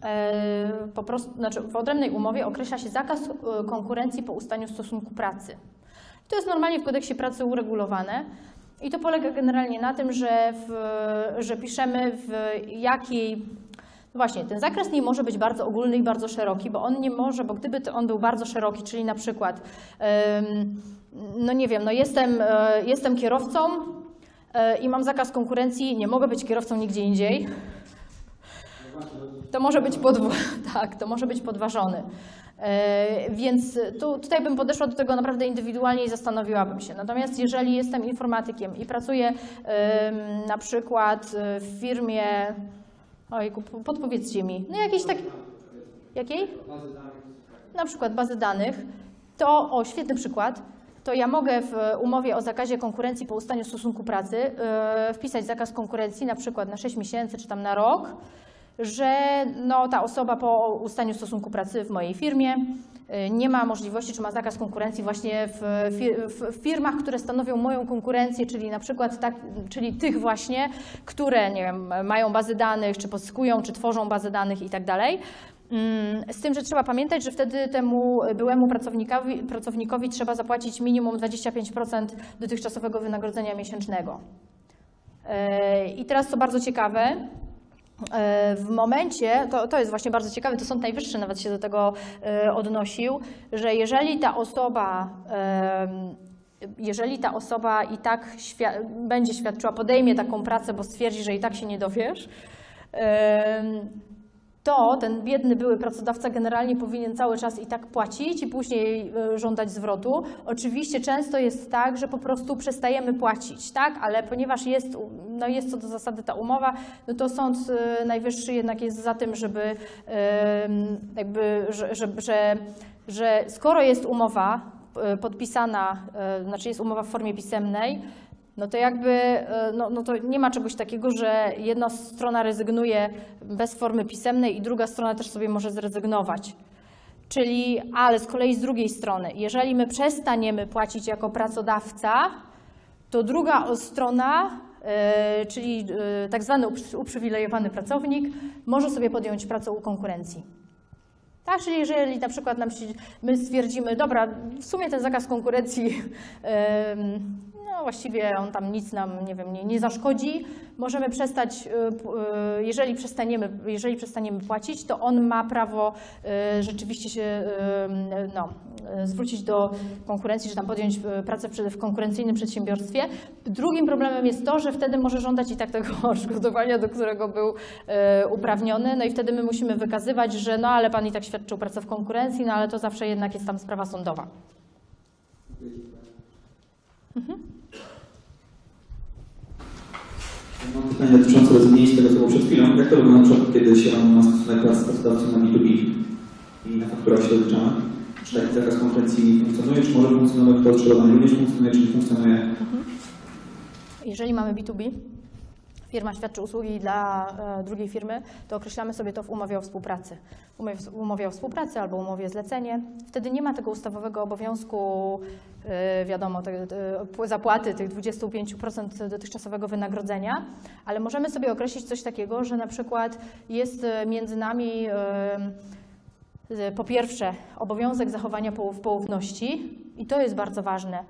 e, po prostu, znaczy w odrębnej umowie określa się zakaz e, konkurencji po ustaniu stosunku pracy. To jest normalnie w kodeksie pracy uregulowane. I to polega generalnie na tym, że, w, że piszemy w jakiej. No właśnie, ten zakres nie może być bardzo ogólny i bardzo szeroki, bo on nie może, bo gdyby to on był bardzo szeroki, czyli na przykład, no nie wiem, no jestem, e, jestem kierowcą e, i mam zakaz konkurencji, nie mogę być kierowcą nigdzie indziej, to może być podw- tak, to może być podważony. E, Więc tu, tutaj bym podeszła do tego naprawdę indywidualnie i zastanowiłabym się. Natomiast jeżeli jestem informatykiem i pracuję na przykład e, w firmie, ojku, podpowiedzcie mi, no jakiejś tak, jakiej? Na przykład bazy danych, to, o świetny przykład, to ja mogę w umowie o zakazie konkurencji po ustaniu stosunku pracy e, wpisać zakaz konkurencji na przykład na 6 miesięcy czy tam na rok że no, ta osoba po ustaniu stosunku pracy w mojej firmie y, nie ma możliwości, czy ma zakaz konkurencji właśnie w, w firmach, które stanowią moją konkurencję, czyli na przykład tak, czyli tych właśnie, które nie wiem, mają bazy danych, czy pozyskują, czy tworzą bazy danych i tak dalej. Mm, Z tym, że trzeba pamiętać, że wtedy temu byłemu pracownikowi, pracownikowi trzeba zapłacić minimum 25% dotychczasowego wynagrodzenia miesięcznego. E, I teraz co bardzo ciekawe, w momencie, to, to jest właśnie bardzo ciekawe, to Sąd Najwyższy nawet się do tego e, odnosił, że jeżeli ta osoba, jeżeli ta osoba i tak świa- będzie świadczyła, podejmie taką pracę, bo stwierdzi, że i tak się nie dowiesz, to ten biedny były pracodawca generalnie powinien cały czas i tak płacić i później y, żądać zwrotu. Oczywiście często jest tak, że po prostu przestajemy płacić, tak? Ale ponieważ jest, no jest co do zasady ta umowa, no to Sąd y, Najwyższy jednak jest za tym, żeby jakby, że, że, że, że skoro jest umowa y, podpisana, znaczy jest umowa w formie pisemnej, no to jakby, e, no, no to nie ma czegoś takiego, że jedna strona rezygnuje bez formy pisemnej i druga strona też sobie może zrezygnować. Czyli, ale z kolei z drugiej strony, jeżeli my przestaniemy płacić jako pracodawca, to druga strona, e, czyli e, tak zwany uprzy- uprzywilejowany pracownik, może sobie podjąć pracę u konkurencji. Tak, czyli jeżeli na przykład nam się, my stwierdzimy, dobra, w sumie ten zakaz konkurencji, no właściwie on tam nic nam, nie wiem, nie, nie zaszkodzi, możemy przestać, y, y, jeżeli przestaniemy, jeżeli przestaniemy płacić, to on ma prawo y, rzeczywiście się, no, zwrócić do konkurencji, czy tam podjąć pracę w konkurencyjnym przedsiębiorstwie. Drugim problemem jest to, że wtedy może żądać i tak tego odszkodowania, do którego był uprawniony, no i wtedy my musimy wykazywać, że no ale pan i tak świadczył pracę w konkurencji, no ale to zawsze jednak jest tam sprawa sądowa. Mam pytanie dotyczące rozwinięcia tego, co było przed chwilą. Jak to wygląda na przykład, kiedy się ma stosunek z pracodawcą na B2B i na fakturach się rozliczamy? Czy taki zakaz konkurencji funkcjonuje, czy może funkcjonować to odszkodowanie również funkcjonuje, czy nie funkcjonuje? Jeżeli mamy B2B, firma świadczy usługi dla e, drugiej firmy, to określamy sobie to w umowie o współpracy. Umowie, o współpracy albo umowie zlecenie. Wtedy nie ma tego ustawowego obowiązku, e, wiadomo, zapłaty tych 25% dotychczasowego wynagrodzenia, ale możemy sobie określić coś takiego, że na przykład jest e, między nami Po pierwsze, obowiązek zachowania połów, poufności i to jest bardzo ważne.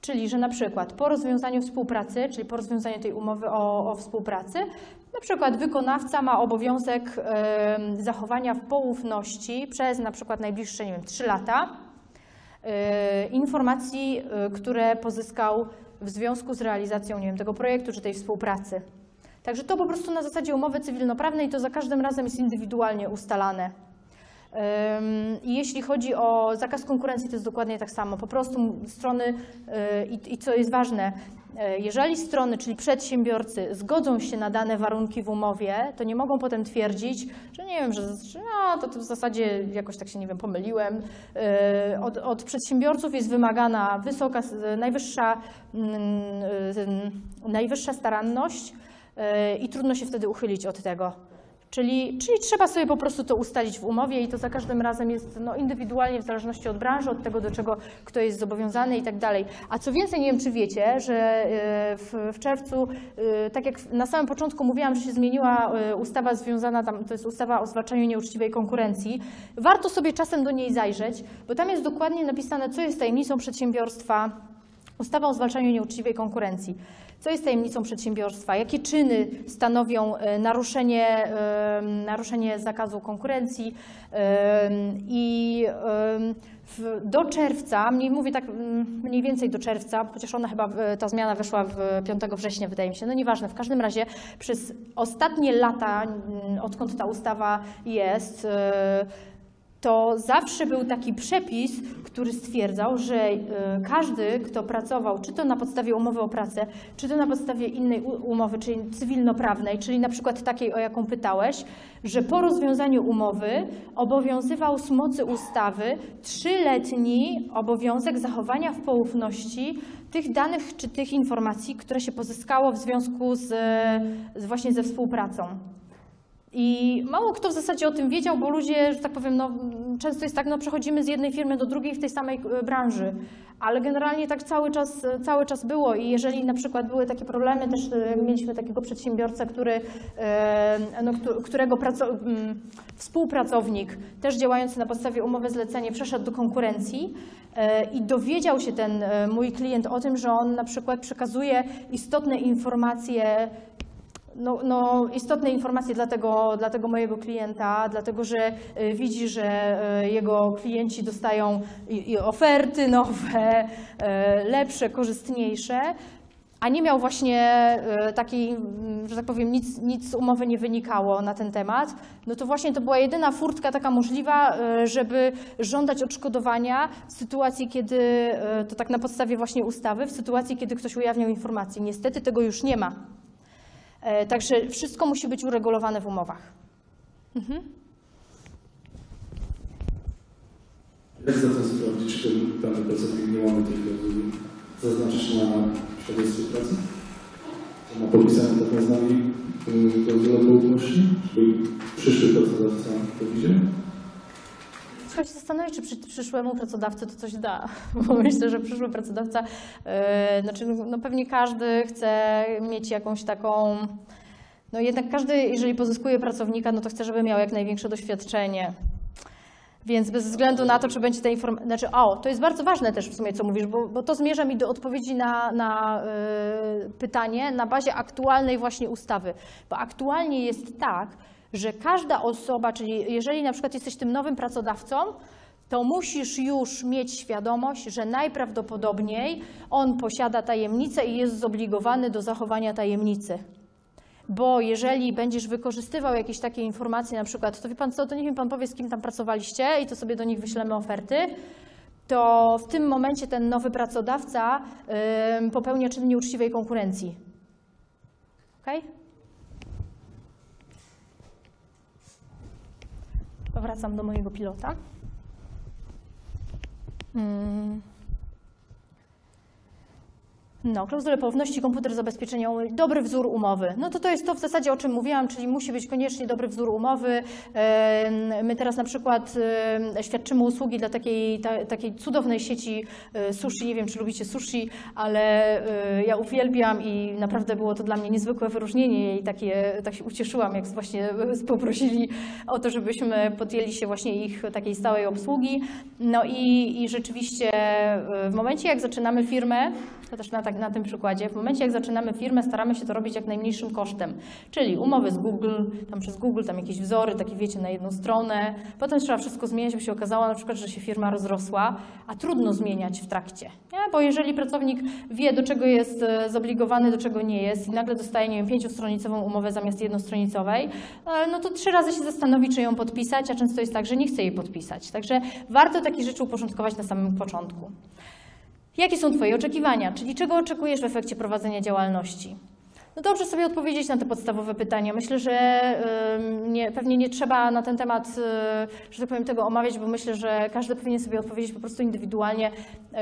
Czyli, że na przykład po rozwiązaniu współpracy, czyli po rozwiązaniu tej umowy o, o współpracy, na przykład wykonawca ma obowiązek em, zachowania w poufności przez na przykład najbliższe, nie wiem, 3 lata y, informacji, y, które pozyskał w związku z realizacją, nie wiem, tego projektu czy tej współpracy. Także to po prostu na zasadzie umowy cywilnoprawnej to za każdym razem jest indywidualnie ustalane. Jeśli chodzi o zakaz konkurencji, to jest dokładnie tak samo. Po prostu strony, y, i, co jest ważne, y, jeżeli strony, czyli przedsiębiorcy, zgodzą się na dane warunki w umowie, to nie mogą potem twierdzić, że nie wiem, że, że no, to, to w zasadzie jakoś tak się, nie wiem, pomyliłem. Y, Od, od przedsiębiorców jest wymagana wysoka, najwyższa, najwyższa staranność y, i trudno się wtedy uchylić od tego. Czyli, czyli trzeba sobie po prostu to ustalić w umowie i to za każdym razem jest no, indywidualnie w zależności od branży, od tego, do czego kto jest zobowiązany i tak dalej. A co więcej, nie wiem, czy wiecie, że e, w, w czerwcu, e, tak jak na samym początku mówiłam, że się zmieniła e, ustawa związana, tam, to jest ustawa o zwalczaniu nieuczciwej konkurencji, warto sobie czasem do niej zajrzeć, bo tam jest dokładnie napisane, co jest tajemnicą przedsiębiorstwa, Ustawa o zwalczaniu nieuczciwej konkurencji. Co jest tajemnicą przedsiębiorstwa? Jakie czyny stanowią e, naruszenie, e, naruszenie zakazu konkurencji? E, I do czerwca, mniej mówię tak mm, mniej więcej do czerwca, chociaż ona chyba, ta zmiana weszła w 5 września, wydaje mi się, no nieważne, w każdym razie przez ostatnie lata, mm, odkąd ta ustawa jest, to zawsze był taki przepis, który stwierdzał, że y, każdy, kto pracował, czy to na podstawie umowy o pracę, czy to na podstawie innej umowy, czyli cywilnoprawnej, czyli na przykład takiej, o jaką pytałeś, że po rozwiązaniu umowy obowiązywał z mocy ustawy trzyletni obowiązek zachowania w poufności tych danych czy tych informacji, które się pozyskało w związku z, z właśnie ze współpracą. I mało kto w zasadzie o tym wiedział, bo ludzie, że tak powiem, no, często jest tak, no przechodzimy z jednej firmy do drugiej w tej samej e, branży, ale generalnie tak cały czas, cały czas było. I jeżeli na przykład były takie problemy, też e, mieliśmy takiego przedsiębiorcę, który, e, no, któ- którego praco- m, współpracownik, też działający na podstawie umowy zlecenie, przeszedł do konkurencji e, i dowiedział się ten e, mój klient o tym, że on na przykład przekazuje istotne informacje no, no, istotne informacje dla tego, dla tego mojego klienta, dlatego że y, widzi, że y, jego klienci dostają i, i oferty nowe, y, lepsze, korzystniejsze, a nie miał właśnie takiej, mm, że tak powiem, nic, nic z umowy nie wynikało na ten temat, no to właśnie to była jedyna furtka taka możliwa, żeby żądać odszkodowania w sytuacji, kiedy, to tak na podstawie właśnie ustawy, w sytuacji, kiedy ktoś ujawniał informacje. Niestety tego już nie ma. E, Także wszystko musi być uregulowane w umowach. Jak zatem sprawdzić, czy ten dany pracownik nie łamie tej klauzuli? Zaznaczyć na świadectwie pracy? Że Ma podpisane taką z nami y, klauzulę poufności, żeby przyszły pracodawca to widział? Trzeba się zastanowić, czy przy, przyszłemu pracodawcy to coś da. Bo myślę, że przyszły pracodawca, e, znaczy no pewnie każdy chce mieć jakąś taką, no jednak każdy, jeżeli pozyskuje pracownika, no to chce, żeby miał jak największe doświadczenie. Więc bez względu na to, czy będzie ta informacja, znaczy, o, to jest bardzo ważne też w sumie, co mówisz, bo, bo to zmierza mi do odpowiedzi na, na y, pytanie na bazie aktualnej właśnie ustawy. Bo aktualnie jest tak, że każda osoba, czyli jeżeli na przykład jesteś tym nowym pracodawcą, to musisz już mieć świadomość, że najprawdopodobniej on posiada tajemnicę i jest zobligowany do zachowania tajemnicy. Bo jeżeli będziesz wykorzystywał jakieś takie informacje, na przykład, to wie pan co, to niech mi pan powie, z kim tam pracowaliście i to sobie do nich wyślemy oferty, to w tym momencie ten nowy pracodawca ym, popełnia czyn nieuczciwej konkurencji. Okej? Wracam do mojego pilota. Mm. No, klauzule poufności, komputer zabezpieczeniowy, dobry wzór umowy. No to to jest to w zasadzie, o czym mówiłam, czyli musi być koniecznie dobry wzór umowy. My teraz na przykład świadczymy usługi dla takiej, ta, takiej cudownej sieci e, sushi. Nie wiem, czy lubicie sushi, ale e, ja uwielbiam i naprawdę było to dla mnie niezwykłe wyróżnienie i takie, tak się ucieszyłam, jak właśnie poprosili o to, żebyśmy podjęli się właśnie ich takiej stałej obsługi. No i, i rzeczywiście e, w momencie, jak zaczynamy firmę, to też na, tak, na tym przykładzie, w momencie jak zaczynamy firmę, staramy się to robić jak najmniejszym kosztem, czyli umowy z Google, tam przez Google, tam jakieś wzory, takie wiecie, na jedną stronę, potem trzeba wszystko zmieniać, by się okazało na przykład, że się firma rozrosła, a trudno zmieniać w trakcie, nie? bo jeżeli pracownik wie, do czego jest e, zobligowany, do czego nie jest i nagle dostaje, nie wiem, pięciostronicową umowę zamiast jednostronicowej, e, no to trzy razy się zastanowi, czy ją podpisać, a często jest tak, że nie chce jej podpisać. Także warto takie rzeczy uporządkować na samym początku. Jakie są Twoje oczekiwania? Czyli czego oczekujesz w efekcie prowadzenia działalności? No dobrze sobie odpowiedzieć na te podstawowe pytania. Myślę, że nie, pewnie nie trzeba na ten temat, y, że tak powiem, tego omawiać, bo myślę, że każdy powinien sobie odpowiedzieć po prostu indywidualnie,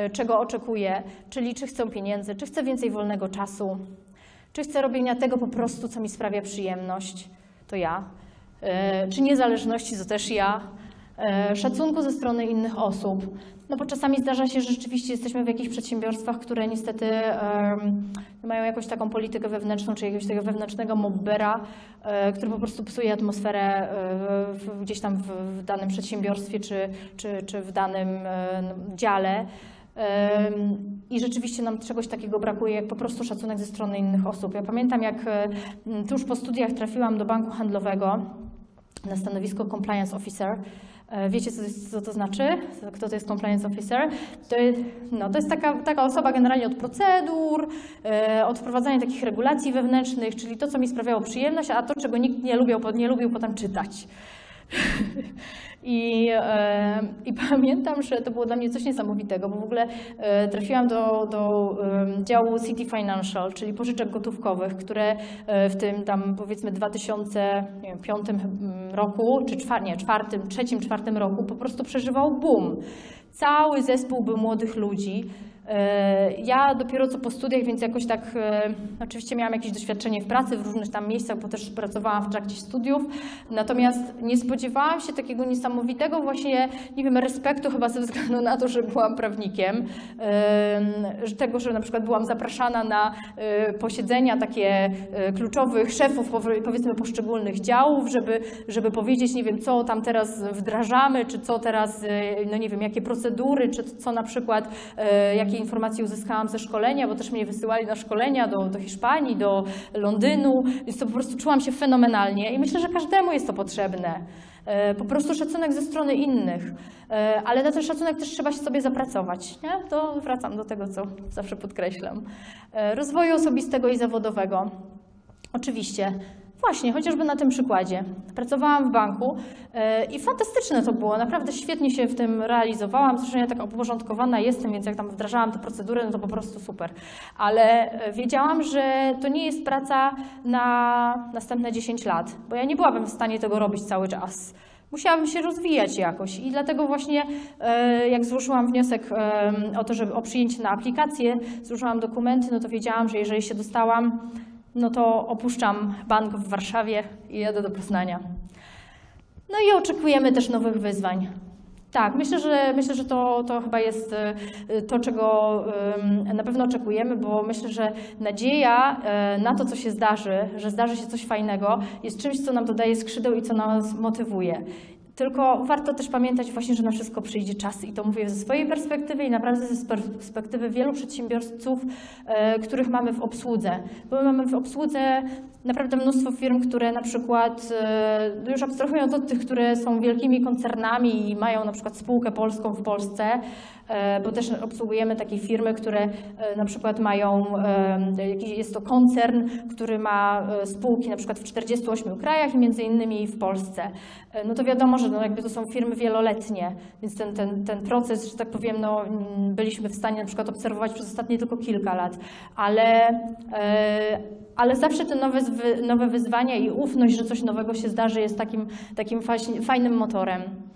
y, czego oczekuje, czyli czy chcę pieniędzy, czy chcę więcej wolnego czasu, czy chcę robienia tego po prostu, co mi sprawia przyjemność, to ja, y, czy niezależności, to też ja, szacunku ze strony innych osób. No bo czasami zdarza się, że rzeczywiście jesteśmy w jakichś przedsiębiorstwach, które niestety mają jakąś taką politykę wewnętrzną, czy jakiegoś tego wewnętrznego mobbera, e, który po prostu psuje atmosferę e, gdzieś tam w, danym przedsiębiorstwie, czy, czy, czy w danym e, dziale. I rzeczywiście nam czegoś takiego brakuje, jak po prostu szacunek ze strony innych osób. Ja pamiętam, jak e, tuż po studiach trafiłam do banku handlowego na stanowisko compliance officer. E, Wiecie, co to, jest, co to znaczy? Kto to jest compliance officer? To jest, no, to jest taka, taka osoba generalnie od procedur, e, od wprowadzania takich regulacji wewnętrznych, czyli to, co mi sprawiało przyjemność, a to, czego nikt nie lubił, nie lubił potem czytać. I, e, I pamiętam, że to było dla mnie coś niesamowitego, bo w ogóle e, trafiłam do, do działu City Financial, czyli pożyczek gotówkowych, które e, w tym tam powiedzmy 2005 roku, czy czwar, nie, czwartym, trzecim, czwartym roku po prostu przeżywał boom. Cały zespół był młodych ludzi, Ja dopiero co po studiach, więc jakoś tak, e, oczywiście miałam jakieś doświadczenie w pracy w różnych tam miejscach, bo też pracowałam w trakcie studiów, natomiast nie spodziewałam się takiego niesamowitego właśnie, nie wiem, respektu chyba ze względu na to, że byłam prawnikiem, e, tego, że na przykład byłam zapraszana na e, posiedzenia takie e, kluczowych szefów powie- powiedzmy poszczególnych działów, żeby, żeby powiedzieć, nie wiem, co tam teraz wdrażamy, czy co teraz, e, no nie wiem, jakie procedury, czy co na przykład, e, jakie informacje uzyskałam ze szkolenia, bo też mnie wysyłali na szkolenia do, do Hiszpanii, do Londynu, więc to po prostu czułam się fenomenalnie i myślę, że każdemu jest to potrzebne. E, Po prostu szacunek ze strony innych, E, ale na ten szacunek też trzeba się sobie zapracować. Nie? To wracam do tego, co zawsze podkreślam. E, Rozwoju osobistego i zawodowego. Oczywiście. Właśnie, chociażby na tym przykładzie. Pracowałam w banku e, i fantastyczne to było. Naprawdę świetnie się w tym realizowałam. Zresztą ja tak uporządkowana jestem, więc jak tam wdrażałam te procedury, no to po prostu super. Ale e, wiedziałam, że to nie jest praca na następne 10 lat, bo ja nie byłabym w stanie tego robić cały czas. Musiałabym się rozwijać jakoś i dlatego właśnie e, jak złożyłam wniosek o to, żeby o przyjęcie na aplikację, złożyłam dokumenty, no to wiedziałam, że jeżeli się dostałam, no to opuszczam bank w Warszawie i jadę do Poznania. No i oczekujemy też nowych wyzwań. Tak, myślę, że, myślę, że to, to chyba jest y, to, czego na pewno oczekujemy, bo myślę, że nadzieja y, na to, co się zdarzy, że zdarzy się coś fajnego, jest czymś, co nam dodaje skrzydeł i co nas motywuje. Tylko warto też pamiętać właśnie, że na wszystko przyjdzie czas i to mówię ze swojej perspektywy i naprawdę ze perspektywy wielu przedsiębiorców, e, których mamy w obsłudze. Bo my mamy w obsłudze naprawdę mnóstwo firm, które na przykład, e, już abstrahując od tych, które są wielkimi koncernami i mają na przykład spółkę polską w Polsce, bo też obsługujemy takie firmy, które e, na przykład mają, e, jest to koncern, który ma e, spółki na przykład w 48 krajach i między innymi w Polsce. E, No to wiadomo, że no jakby to są firmy wieloletnie, więc ten, ten, ten proces, że tak powiem, no, mm, byliśmy w stanie na przykład obserwować przez ostatnie tylko kilka lat, ale, e, ale zawsze te nowe, nowe wyzwania i ufność, że coś nowego się zdarzy, jest takim, takim fajnym motorem.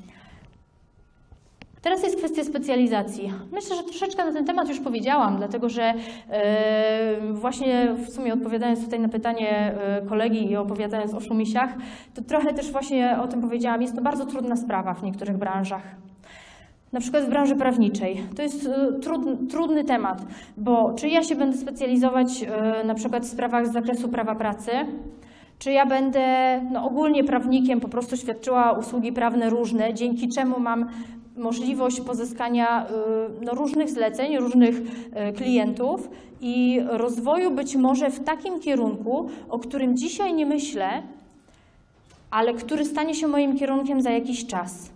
Teraz jest kwestia specjalizacji. Myślę, że troszeczkę na ten temat już powiedziałam, dlatego że e, właśnie w sumie odpowiadając tutaj na pytanie e, kolegi i opowiadając o szumisiach, to trochę też właśnie o tym powiedziałam. Jest to bardzo trudna sprawa w niektórych branżach. Na przykład w branży prawniczej. To jest e, trudny, trudny temat, bo czy ja się będę specjalizować na przykład w sprawach z zakresu prawa pracy, czy ja będę no, ogólnie prawnikiem, po prostu świadczyła usługi prawne różne, dzięki czemu mam możliwość pozyskania y, no, różnych zleceń, różnych y, klientów i rozwoju być może w takim kierunku, o którym dzisiaj nie myślę, ale który stanie się moim kierunkiem za jakiś czas.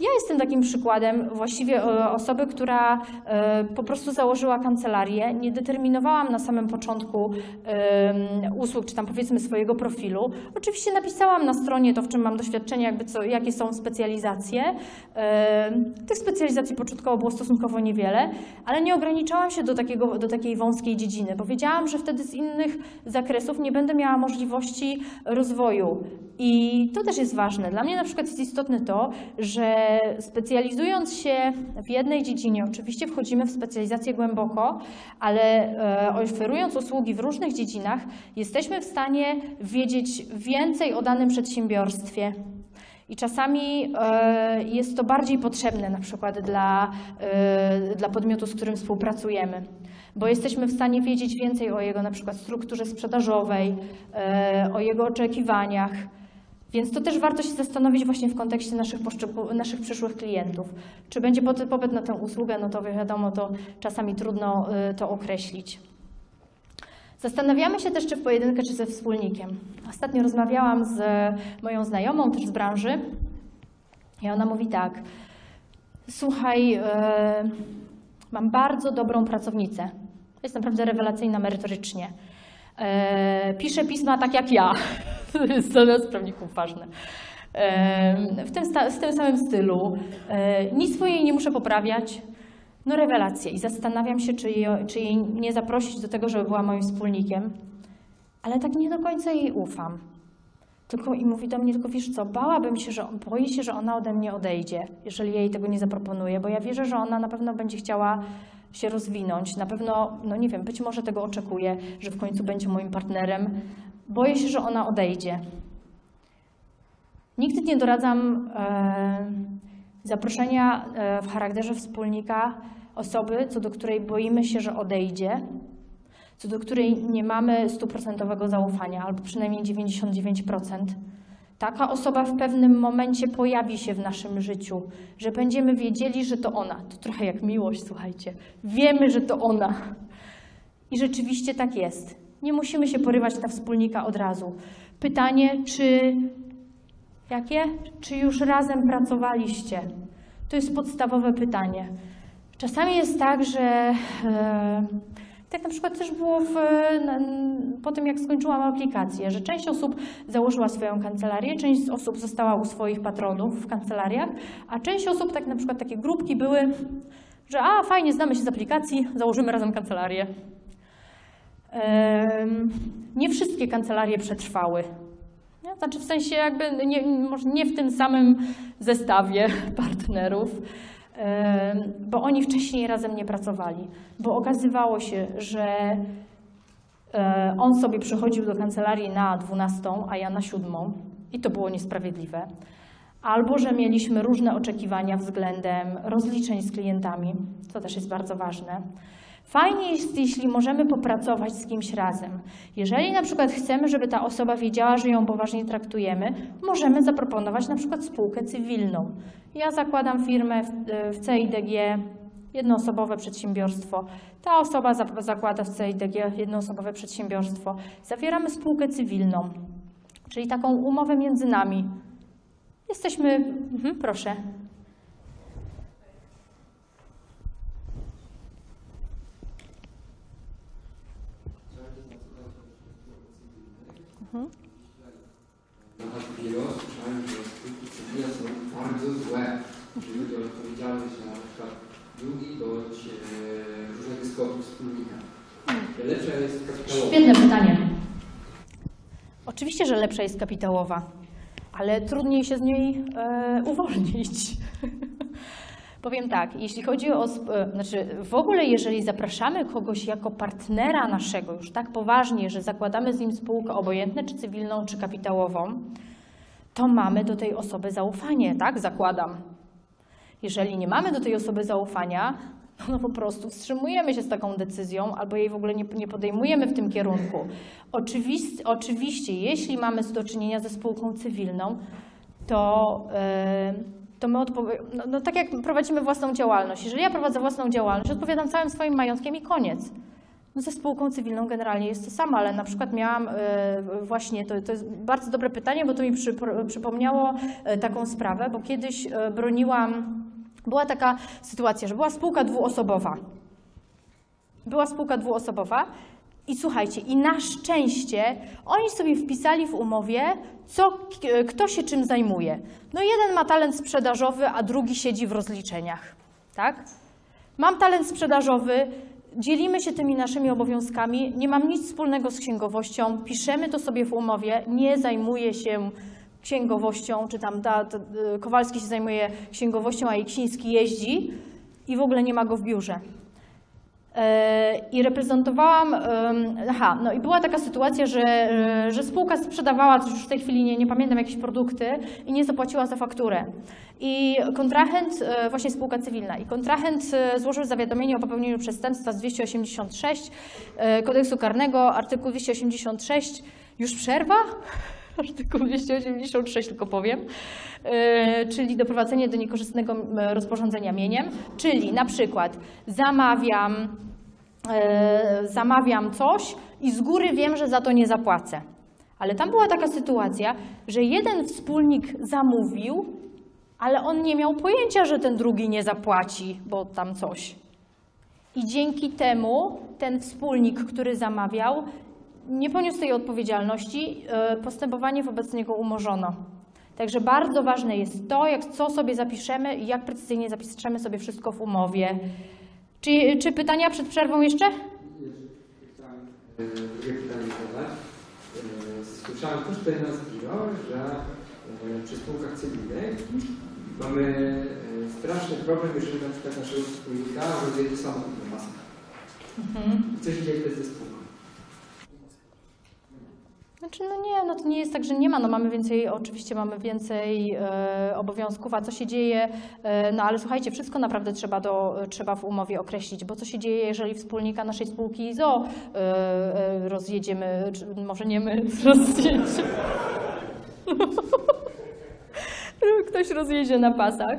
Ja jestem takim przykładem właściwie e, osoby, która e, po prostu założyła kancelarię. Nie determinowałam na samym początku usług, czy tam powiedzmy swojego profilu. Oczywiście napisałam na stronie to, w czym mam doświadczenie, jakby co, jakie są specjalizacje. Tych specjalizacji początkowo było stosunkowo niewiele, ale nie ograniczałam się do, takiego, do takiej wąskiej dziedziny, bo wiedziałam, że wtedy z innych zakresów nie będę miała możliwości rozwoju. I to też jest ważne. Dla mnie na przykład jest istotne to, że specjalizując się w jednej dziedzinie, oczywiście wchodzimy w specjalizację głęboko, ale e, oferując usługi w różnych dziedzinach, jesteśmy w stanie wiedzieć więcej o danym przedsiębiorstwie. I czasami e, jest to bardziej potrzebne na przykład dla, e, dla podmiotu, z którym współpracujemy, bo jesteśmy w stanie wiedzieć więcej o jego na przykład strukturze sprzedażowej, o jego oczekiwaniach. Więc to też warto się zastanowić właśnie w kontekście naszych, naszych przyszłych klientów. Czy będzie popyt na tę usługę, no to wiadomo, to czasami trudno y, to określić. Zastanawiamy się też, czy w pojedynkę, czy ze wspólnikiem. Ostatnio rozmawiałam z moją znajomą, też z branży, i ona mówi tak: Słuchaj, y, mam bardzo dobrą pracownicę. Jest naprawdę rewelacyjna merytorycznie. E, pisze pisma tak jak ja. To jest dla nas prawników ważne. W tym, w tym samym stylu. E, nic swojej nie muszę poprawiać. No rewelacja. I zastanawiam się, czy jej, czy jej nie zaprosić do tego, żeby była moim wspólnikiem. Ale tak nie do końca jej ufam. Tylko i mówi do mnie, tylko wiesz co, bałabym się, że boję się, że ona ode mnie odejdzie, jeżeli jej tego nie zaproponuję, bo ja wierzę, że ona na pewno będzie chciała się rozwinąć. Na pewno, no nie wiem, być może tego oczekuje, że w końcu będzie moim partnerem. Boję się, że ona odejdzie. Nigdy nie doradzam e, zaproszenia e, w charakterze wspólnika osoby, co do której boimy się, że odejdzie, co do której nie mamy stuprocentowego zaufania, albo przynajmniej 99%. Taka osoba w pewnym momencie pojawi się w naszym życiu, że będziemy wiedzieli, że to ona. To trochę jak miłość, słuchajcie. Wiemy, że to ona. I rzeczywiście tak jest. Nie musimy się porywać na wspólnika od razu. Pytanie, czy jakie? Czy już razem pracowaliście? To jest podstawowe pytanie. Czasami jest tak, że e, tak na przykład też było w, na, po tym, jak skończyłam aplikację, że część osób założyła swoją kancelarię, część osób została u swoich patronów w kancelariach, a część osób, tak na przykład takie grupki były, że a fajnie, znamy się z aplikacji, założymy razem kancelarię. Nie wszystkie kancelarie przetrwały. Znaczy w sensie jakby nie, może nie w tym samym zestawie partnerów, bo oni wcześniej razem nie pracowali, bo okazywało się, że e, on sobie przychodził do kancelarii na 12, a ja na 7 i to było niesprawiedliwe. Albo że mieliśmy różne oczekiwania względem rozliczeń z klientami, to też jest bardzo ważne. Fajnie jest, jeśli możemy popracować z kimś razem. Jeżeli na przykład chcemy, żeby ta osoba wiedziała, że ją poważnie traktujemy, możemy zaproponować na przykład spółkę cywilną. Ja zakładam firmę w, CIDG, jednoosobowe przedsiębiorstwo. Ta osoba za- zakłada w CIDG jednoosobowe przedsiębiorstwo. Zawieramy spółkę cywilną, czyli taką umowę między nami. Jesteśmy, mhm, proszę. Na Admiro słyszałem, że spółki cywilne są bardzo złe, jeżeli chodzi o odpowiedzialność za na przykład długi bądź e, różnego skoku wspólnika. Lepsza jest kapitałowa. Świetne pytanie. Oczywiście, że lepsza jest kapitałowa, ale trudniej się z niej e, uwolnić. Powiem tak, jeśli chodzi o, e, znaczy w ogóle jeżeli zapraszamy kogoś jako partnera naszego, już tak poważnie, że zakładamy z nim spółkę obojętne, czy cywilną, czy kapitałową, to mamy do tej osoby zaufanie, tak? Zakładam. Jeżeli nie mamy do tej osoby zaufania, no po prostu wstrzymujemy się z taką decyzją albo jej w ogóle nie, nie podejmujemy w tym kierunku. Oczywiście, oczywiście, jeśli mamy do czynienia ze spółką cywilną, to, e, to my odpowie- no, no tak jak prowadzimy własną działalność. Jeżeli ja prowadzę własną działalność, odpowiadam całym swoim majątkiem i koniec. No ze spółką cywilną generalnie jest to samo, ale na przykład miałam e, właśnie, to, to jest bardzo dobre pytanie, bo to mi przypo- przypomniało e, taką sprawę, bo kiedyś e, broniłam, była taka sytuacja, że była spółka dwuosobowa. Była spółka dwuosobowa i słuchajcie, i na szczęście oni sobie wpisali w umowie, co, k- kto się czym zajmuje. No jeden ma talent sprzedażowy, a drugi siedzi w rozliczeniach, tak? Mam talent sprzedażowy, dzielimy się tymi naszymi obowiązkami, nie mam nic wspólnego z księgowością, piszemy to sobie w umowie, nie zajmuję się księgowością, czy tam da, y, Kowalski się zajmuje księgowością, a Jeksiński jeździ i w ogóle nie ma go w biurze. E, I reprezentowałam, aha, no i była taka sytuacja, że, e, że spółka sprzedawała, już w tej chwili nie, nie pamiętam, jakieś produkty i nie zapłaciła za fakturę. I kontrahent, e, właśnie spółka cywilna, i kontrahent złożył zawiadomienie o popełnieniu przestępstwa z 286 e, kodeksu karnego, artykuł 286, już przerwa? Artykuł 286 tylko powiem, e, czyli doprowadzenie do niekorzystnego rozporządzenia mieniem, czyli na przykład zamawiam, e, zamawiam coś i z góry wiem, że za to nie zapłacę. Ale tam była taka sytuacja, że jeden wspólnik zamówił, ale on nie miał pojęcia, że ten drugi nie zapłaci, bo tam coś. I dzięki temu ten wspólnik, który zamawiał, nie poniósł tej odpowiedzialności, e, postępowanie wobec niego umorzono. Także bardzo ważne jest to, jak, co sobie zapiszemy i jak precyzyjnie zapiszemy sobie wszystko w umowie. Czy, czy pytania przed przerwą jeszcze? Drugie pytanie zadać. Słyszałem też tutaj na Zbiro, że e, przy spółkach cywilnych mamy e, straszny problem, jeżeli na przykład naszego wspólnika rozjedzie samochód na pasach. Mhm. I co się dzieje wtedy ze spółką? Znaczy, no nie, no to nie jest tak, że nie ma, no mamy więcej, oczywiście mamy więcej e, obowiązków, a co się dzieje, e, no ale słuchajcie, wszystko naprawdę trzeba, do, trzeba w umowie określić, bo co się dzieje, jeżeli wspólnika naszej spółki IZO e, e, rozjedziemy, czy, może nie my, rozjedziemy. Ktoś rozjedzie na pasach.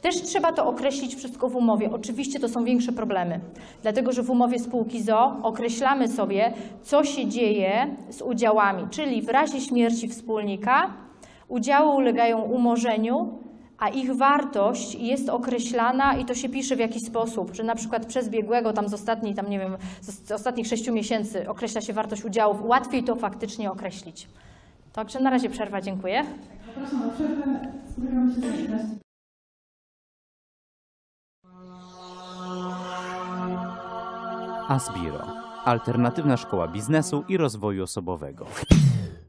Też trzeba to określić wszystko w umowie. Oczywiście to są większe problemy, dlatego że w umowie spółki ZO określamy sobie, co się dzieje z udziałami, czyli w razie śmierci wspólnika udziały ulegają umorzeniu, a ich wartość jest określana i to się pisze w jakiś sposób, że na przykład przez biegłego tam z ostatniej, tam nie wiem, z ostatnich sześciu miesięcy określa się wartość udziałów. Łatwiej to faktycznie określić. Także na razie przerwa, dziękuję. Zapraszam na przerwę. Spotykamy się za Asbiro. Alternatywna szkoła biznesu i rozwoju osobowego.